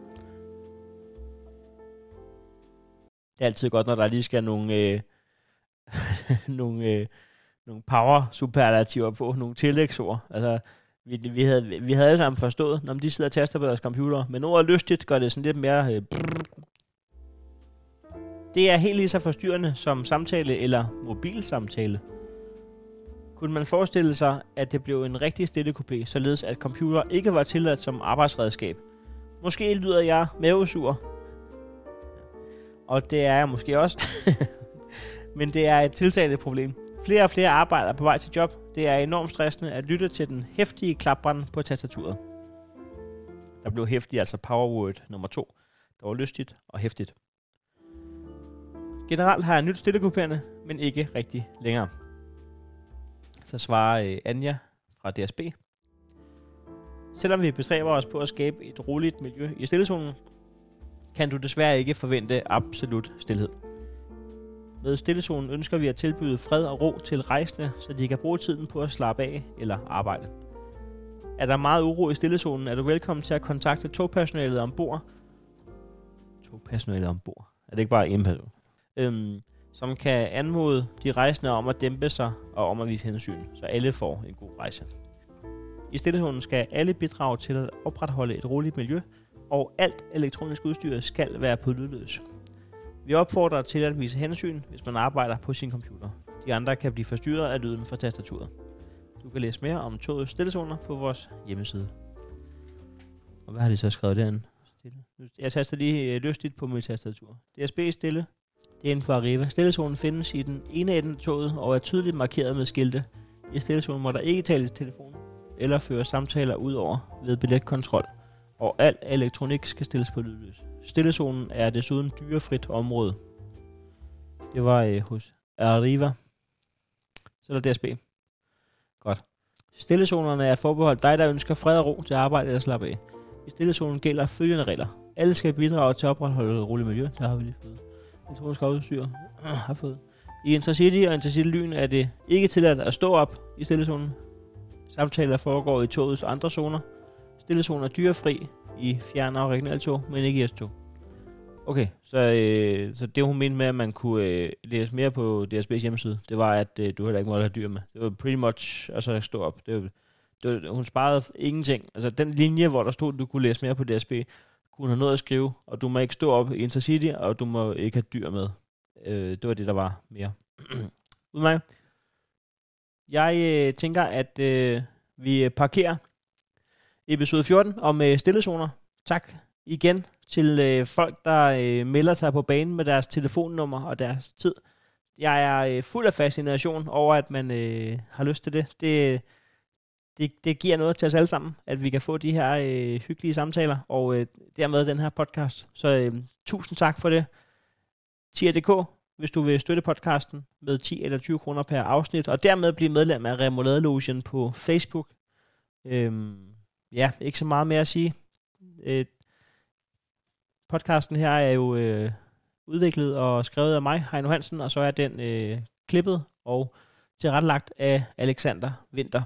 Det er altid godt, når der lige skal nogle, øh, nogle, øh, nogle power superlativer på, nogle tillægsord. Altså, vi, vi, havde, vi havde alle sammen forstået, når de sidder og taster på deres computer, men ordet lystigt gør det sådan lidt mere... Øh, brrr det er helt lige så forstyrrende som samtale eller mobilsamtale. Kunne man forestille sig, at det blev en rigtig stille kopé, således at computer ikke var tilladt som arbejdsredskab? Måske lyder jeg mavesur. og det er jeg måske også. Men det er et tiltagende problem. Flere og flere arbejder på vej til job. Det er enormt stressende at lytte til den hæftige klapren på tastaturet. Der blev hæftig, altså powerword nummer to. Der var lystigt og hæftigt. Generelt har jeg nyt stillekuperne, men ikke rigtig længere. Så svarer øh, Anja fra DSB. Selvom vi bestræber os på at skabe et roligt miljø i stillezonen, kan du desværre ikke forvente absolut stillhed. Med stillezonen ønsker vi at tilbyde fred og ro til rejsende, så de kan bruge tiden på at slappe af eller arbejde. Er der meget uro i stillezonen, er du velkommen til at kontakte togpersonalet ombord. Togpersonalet ombord? Er det ikke bare en person? Øhm, som kan anmode de rejsende om at dæmpe sig og om at vise hensyn, så alle får en god rejse. I stillezonen skal alle bidrage til at opretholde et roligt miljø, og alt elektronisk udstyr skal være på lydløs. Vi opfordrer til at vise hensyn, hvis man arbejder på sin computer. De andre kan blive forstyrret af lyden fra tastaturet. Du kan læse mere om togets stillezoner på vores hjemmeside. Og hvad har de så skrevet derinde? Stille. Jeg taster lige øh, lystigt på mit tastatur. DSB stille. Det er inden for Arriva. Stillezonen findes i den ene ende af toget og er tydeligt markeret med skilte. I stillezonen må der ikke tales i telefon eller føre samtaler ud over ved billetkontrol, og al elektronik skal stilles på lydløs. Stillezonen er desuden dyrefrit område. Det var øh, hos Arriva. Så er der DSB. Godt. Stillezonerne er forbeholdt dig, der ønsker fred og ro til arbejde eller slappe af. I stillezonen gælder følgende regler. Alle skal bidrage til at opretholde et roligt miljø. Der har vi lige fået. Elektronisk udstyr ah, har fået. I Intercity og Intercity Lyn er det ikke tilladt at stå op i stillezonen. Samtaler foregår i togets andre zoner. Stillezonen er dyrefri i fjern- og regionaltog, men ikke i S-tog. Okay, så, øh, så det hun mente med, at man kunne øh, læse mere på DSB's hjemmeside, det var, at øh, du heller ikke måtte have dyr med. Det var pretty much altså stå op. Det var, det var, hun sparede ingenting. Altså den linje, hvor der stod, at du kunne læse mere på DSB, kunne have noget at skrive, og du må ikke stå op i Intercity, og du må ikke have dyr med. Øh, det var det, der var mere. Udmærket. Jeg øh, tænker, at øh, vi parkerer episode 14 om øh, stillezoner. Tak igen til øh, folk, der øh, melder sig på banen med deres telefonnummer og deres tid. Jeg er øh, fuld af fascination over, at man øh, har lyst til det. Det, det. det giver noget til os alle sammen, at vi kan få de her øh, hyggelige samtaler, og øh, dermed den her podcast. Så øh, tusind tak for det. Tier.dk, hvis du vil støtte podcasten med 10 eller 20 kroner per afsnit, og dermed blive medlem af Remoladelogen på Facebook. Øh, ja, ikke så meget mere at sige. Øh, podcasten her er jo øh, udviklet og skrevet af mig, Heino Hansen, og så er den øh, klippet og tilrettelagt af Alexander Winter.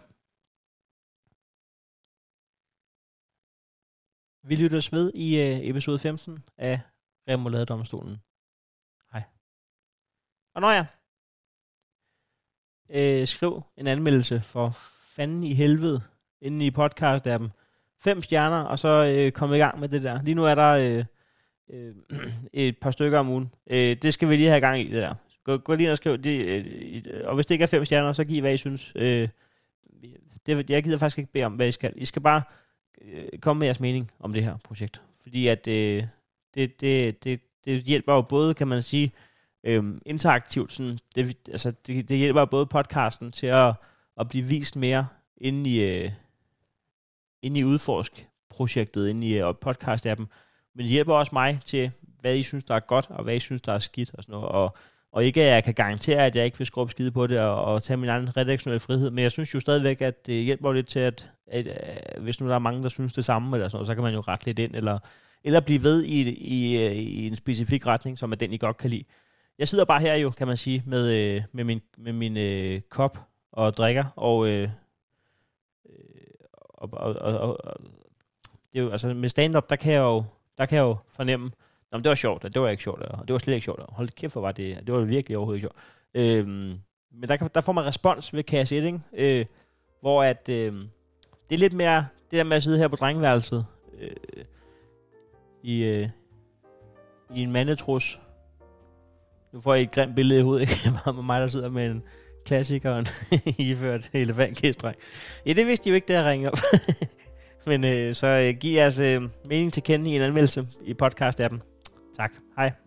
Vi lyttes ved i øh, episode 15 af Remoulade-domstolen. Hej. Og når jeg øh, skriv en anmeldelse for fanden i helvede inde i podcast-appen. Fem stjerner, og så øh, kom i gang med det der. Lige nu er der øh, øh, et par stykker om ugen. Øh, det skal vi lige have gang i, det der. Gå, gå lige og skriv det. Øh, øh, og hvis det ikke er fem stjerner, så giv hvad I synes. Øh, det, jeg gider faktisk ikke bede om, hvad I skal. I skal bare øh, komme med jeres mening om det her projekt. Fordi at øh, det, det, det, det hjælper jo både, kan man sige, øh, interaktivt. Sådan, det, altså, det, det hjælper både podcasten til at, at blive vist mere inde i, øh, inde i udforsk-projektet, inde i øh, podcast-appen. Men det hjælper også mig til, hvad I synes, der er godt, og hvad I synes, der er skidt og sådan noget. Og, og ikke, at jeg kan garantere, at jeg ikke vil skrubbe skide på det og, og tage min egen redaktionelle frihed, men jeg synes jo stadigvæk, at det hjælper lidt til, at, at, at hvis nu der er mange, der synes det samme, eller sådan noget, så kan man jo rette lidt ind, eller, eller blive ved i, i, øh, i en specifik retning, som er den, I godt kan lide. Jeg sidder bare her jo, kan man sige, med, øh, med min, med min øh, kop og drikker, og øh, og, og, og, og det er jo, altså med stand-up, der kan jeg jo, der kan jeg jo fornemme, Nå, det var sjovt, det var ikke sjovt, og det var slet ikke sjovt. Hold kæft, hvor var det, det var virkelig overhovedet ikke sjovt. Øhm, men der, der får man respons ved kasse 1, ikke? Øh, hvor at, øh, det er lidt mere, det der med at sidde her på drengeværelset, øh, i, øh, i en mandetrus. Nu får jeg et grimt billede i hovedet, ikke? Bare med mig, der sidder med en, klassikeren iført elefantkæstræk. Ja, det vidste de jo ikke, der ringer op. Men øh, så øh, giv jeres øh, mening til kende i en anmeldelse i podcast-appen. Tak. Hej.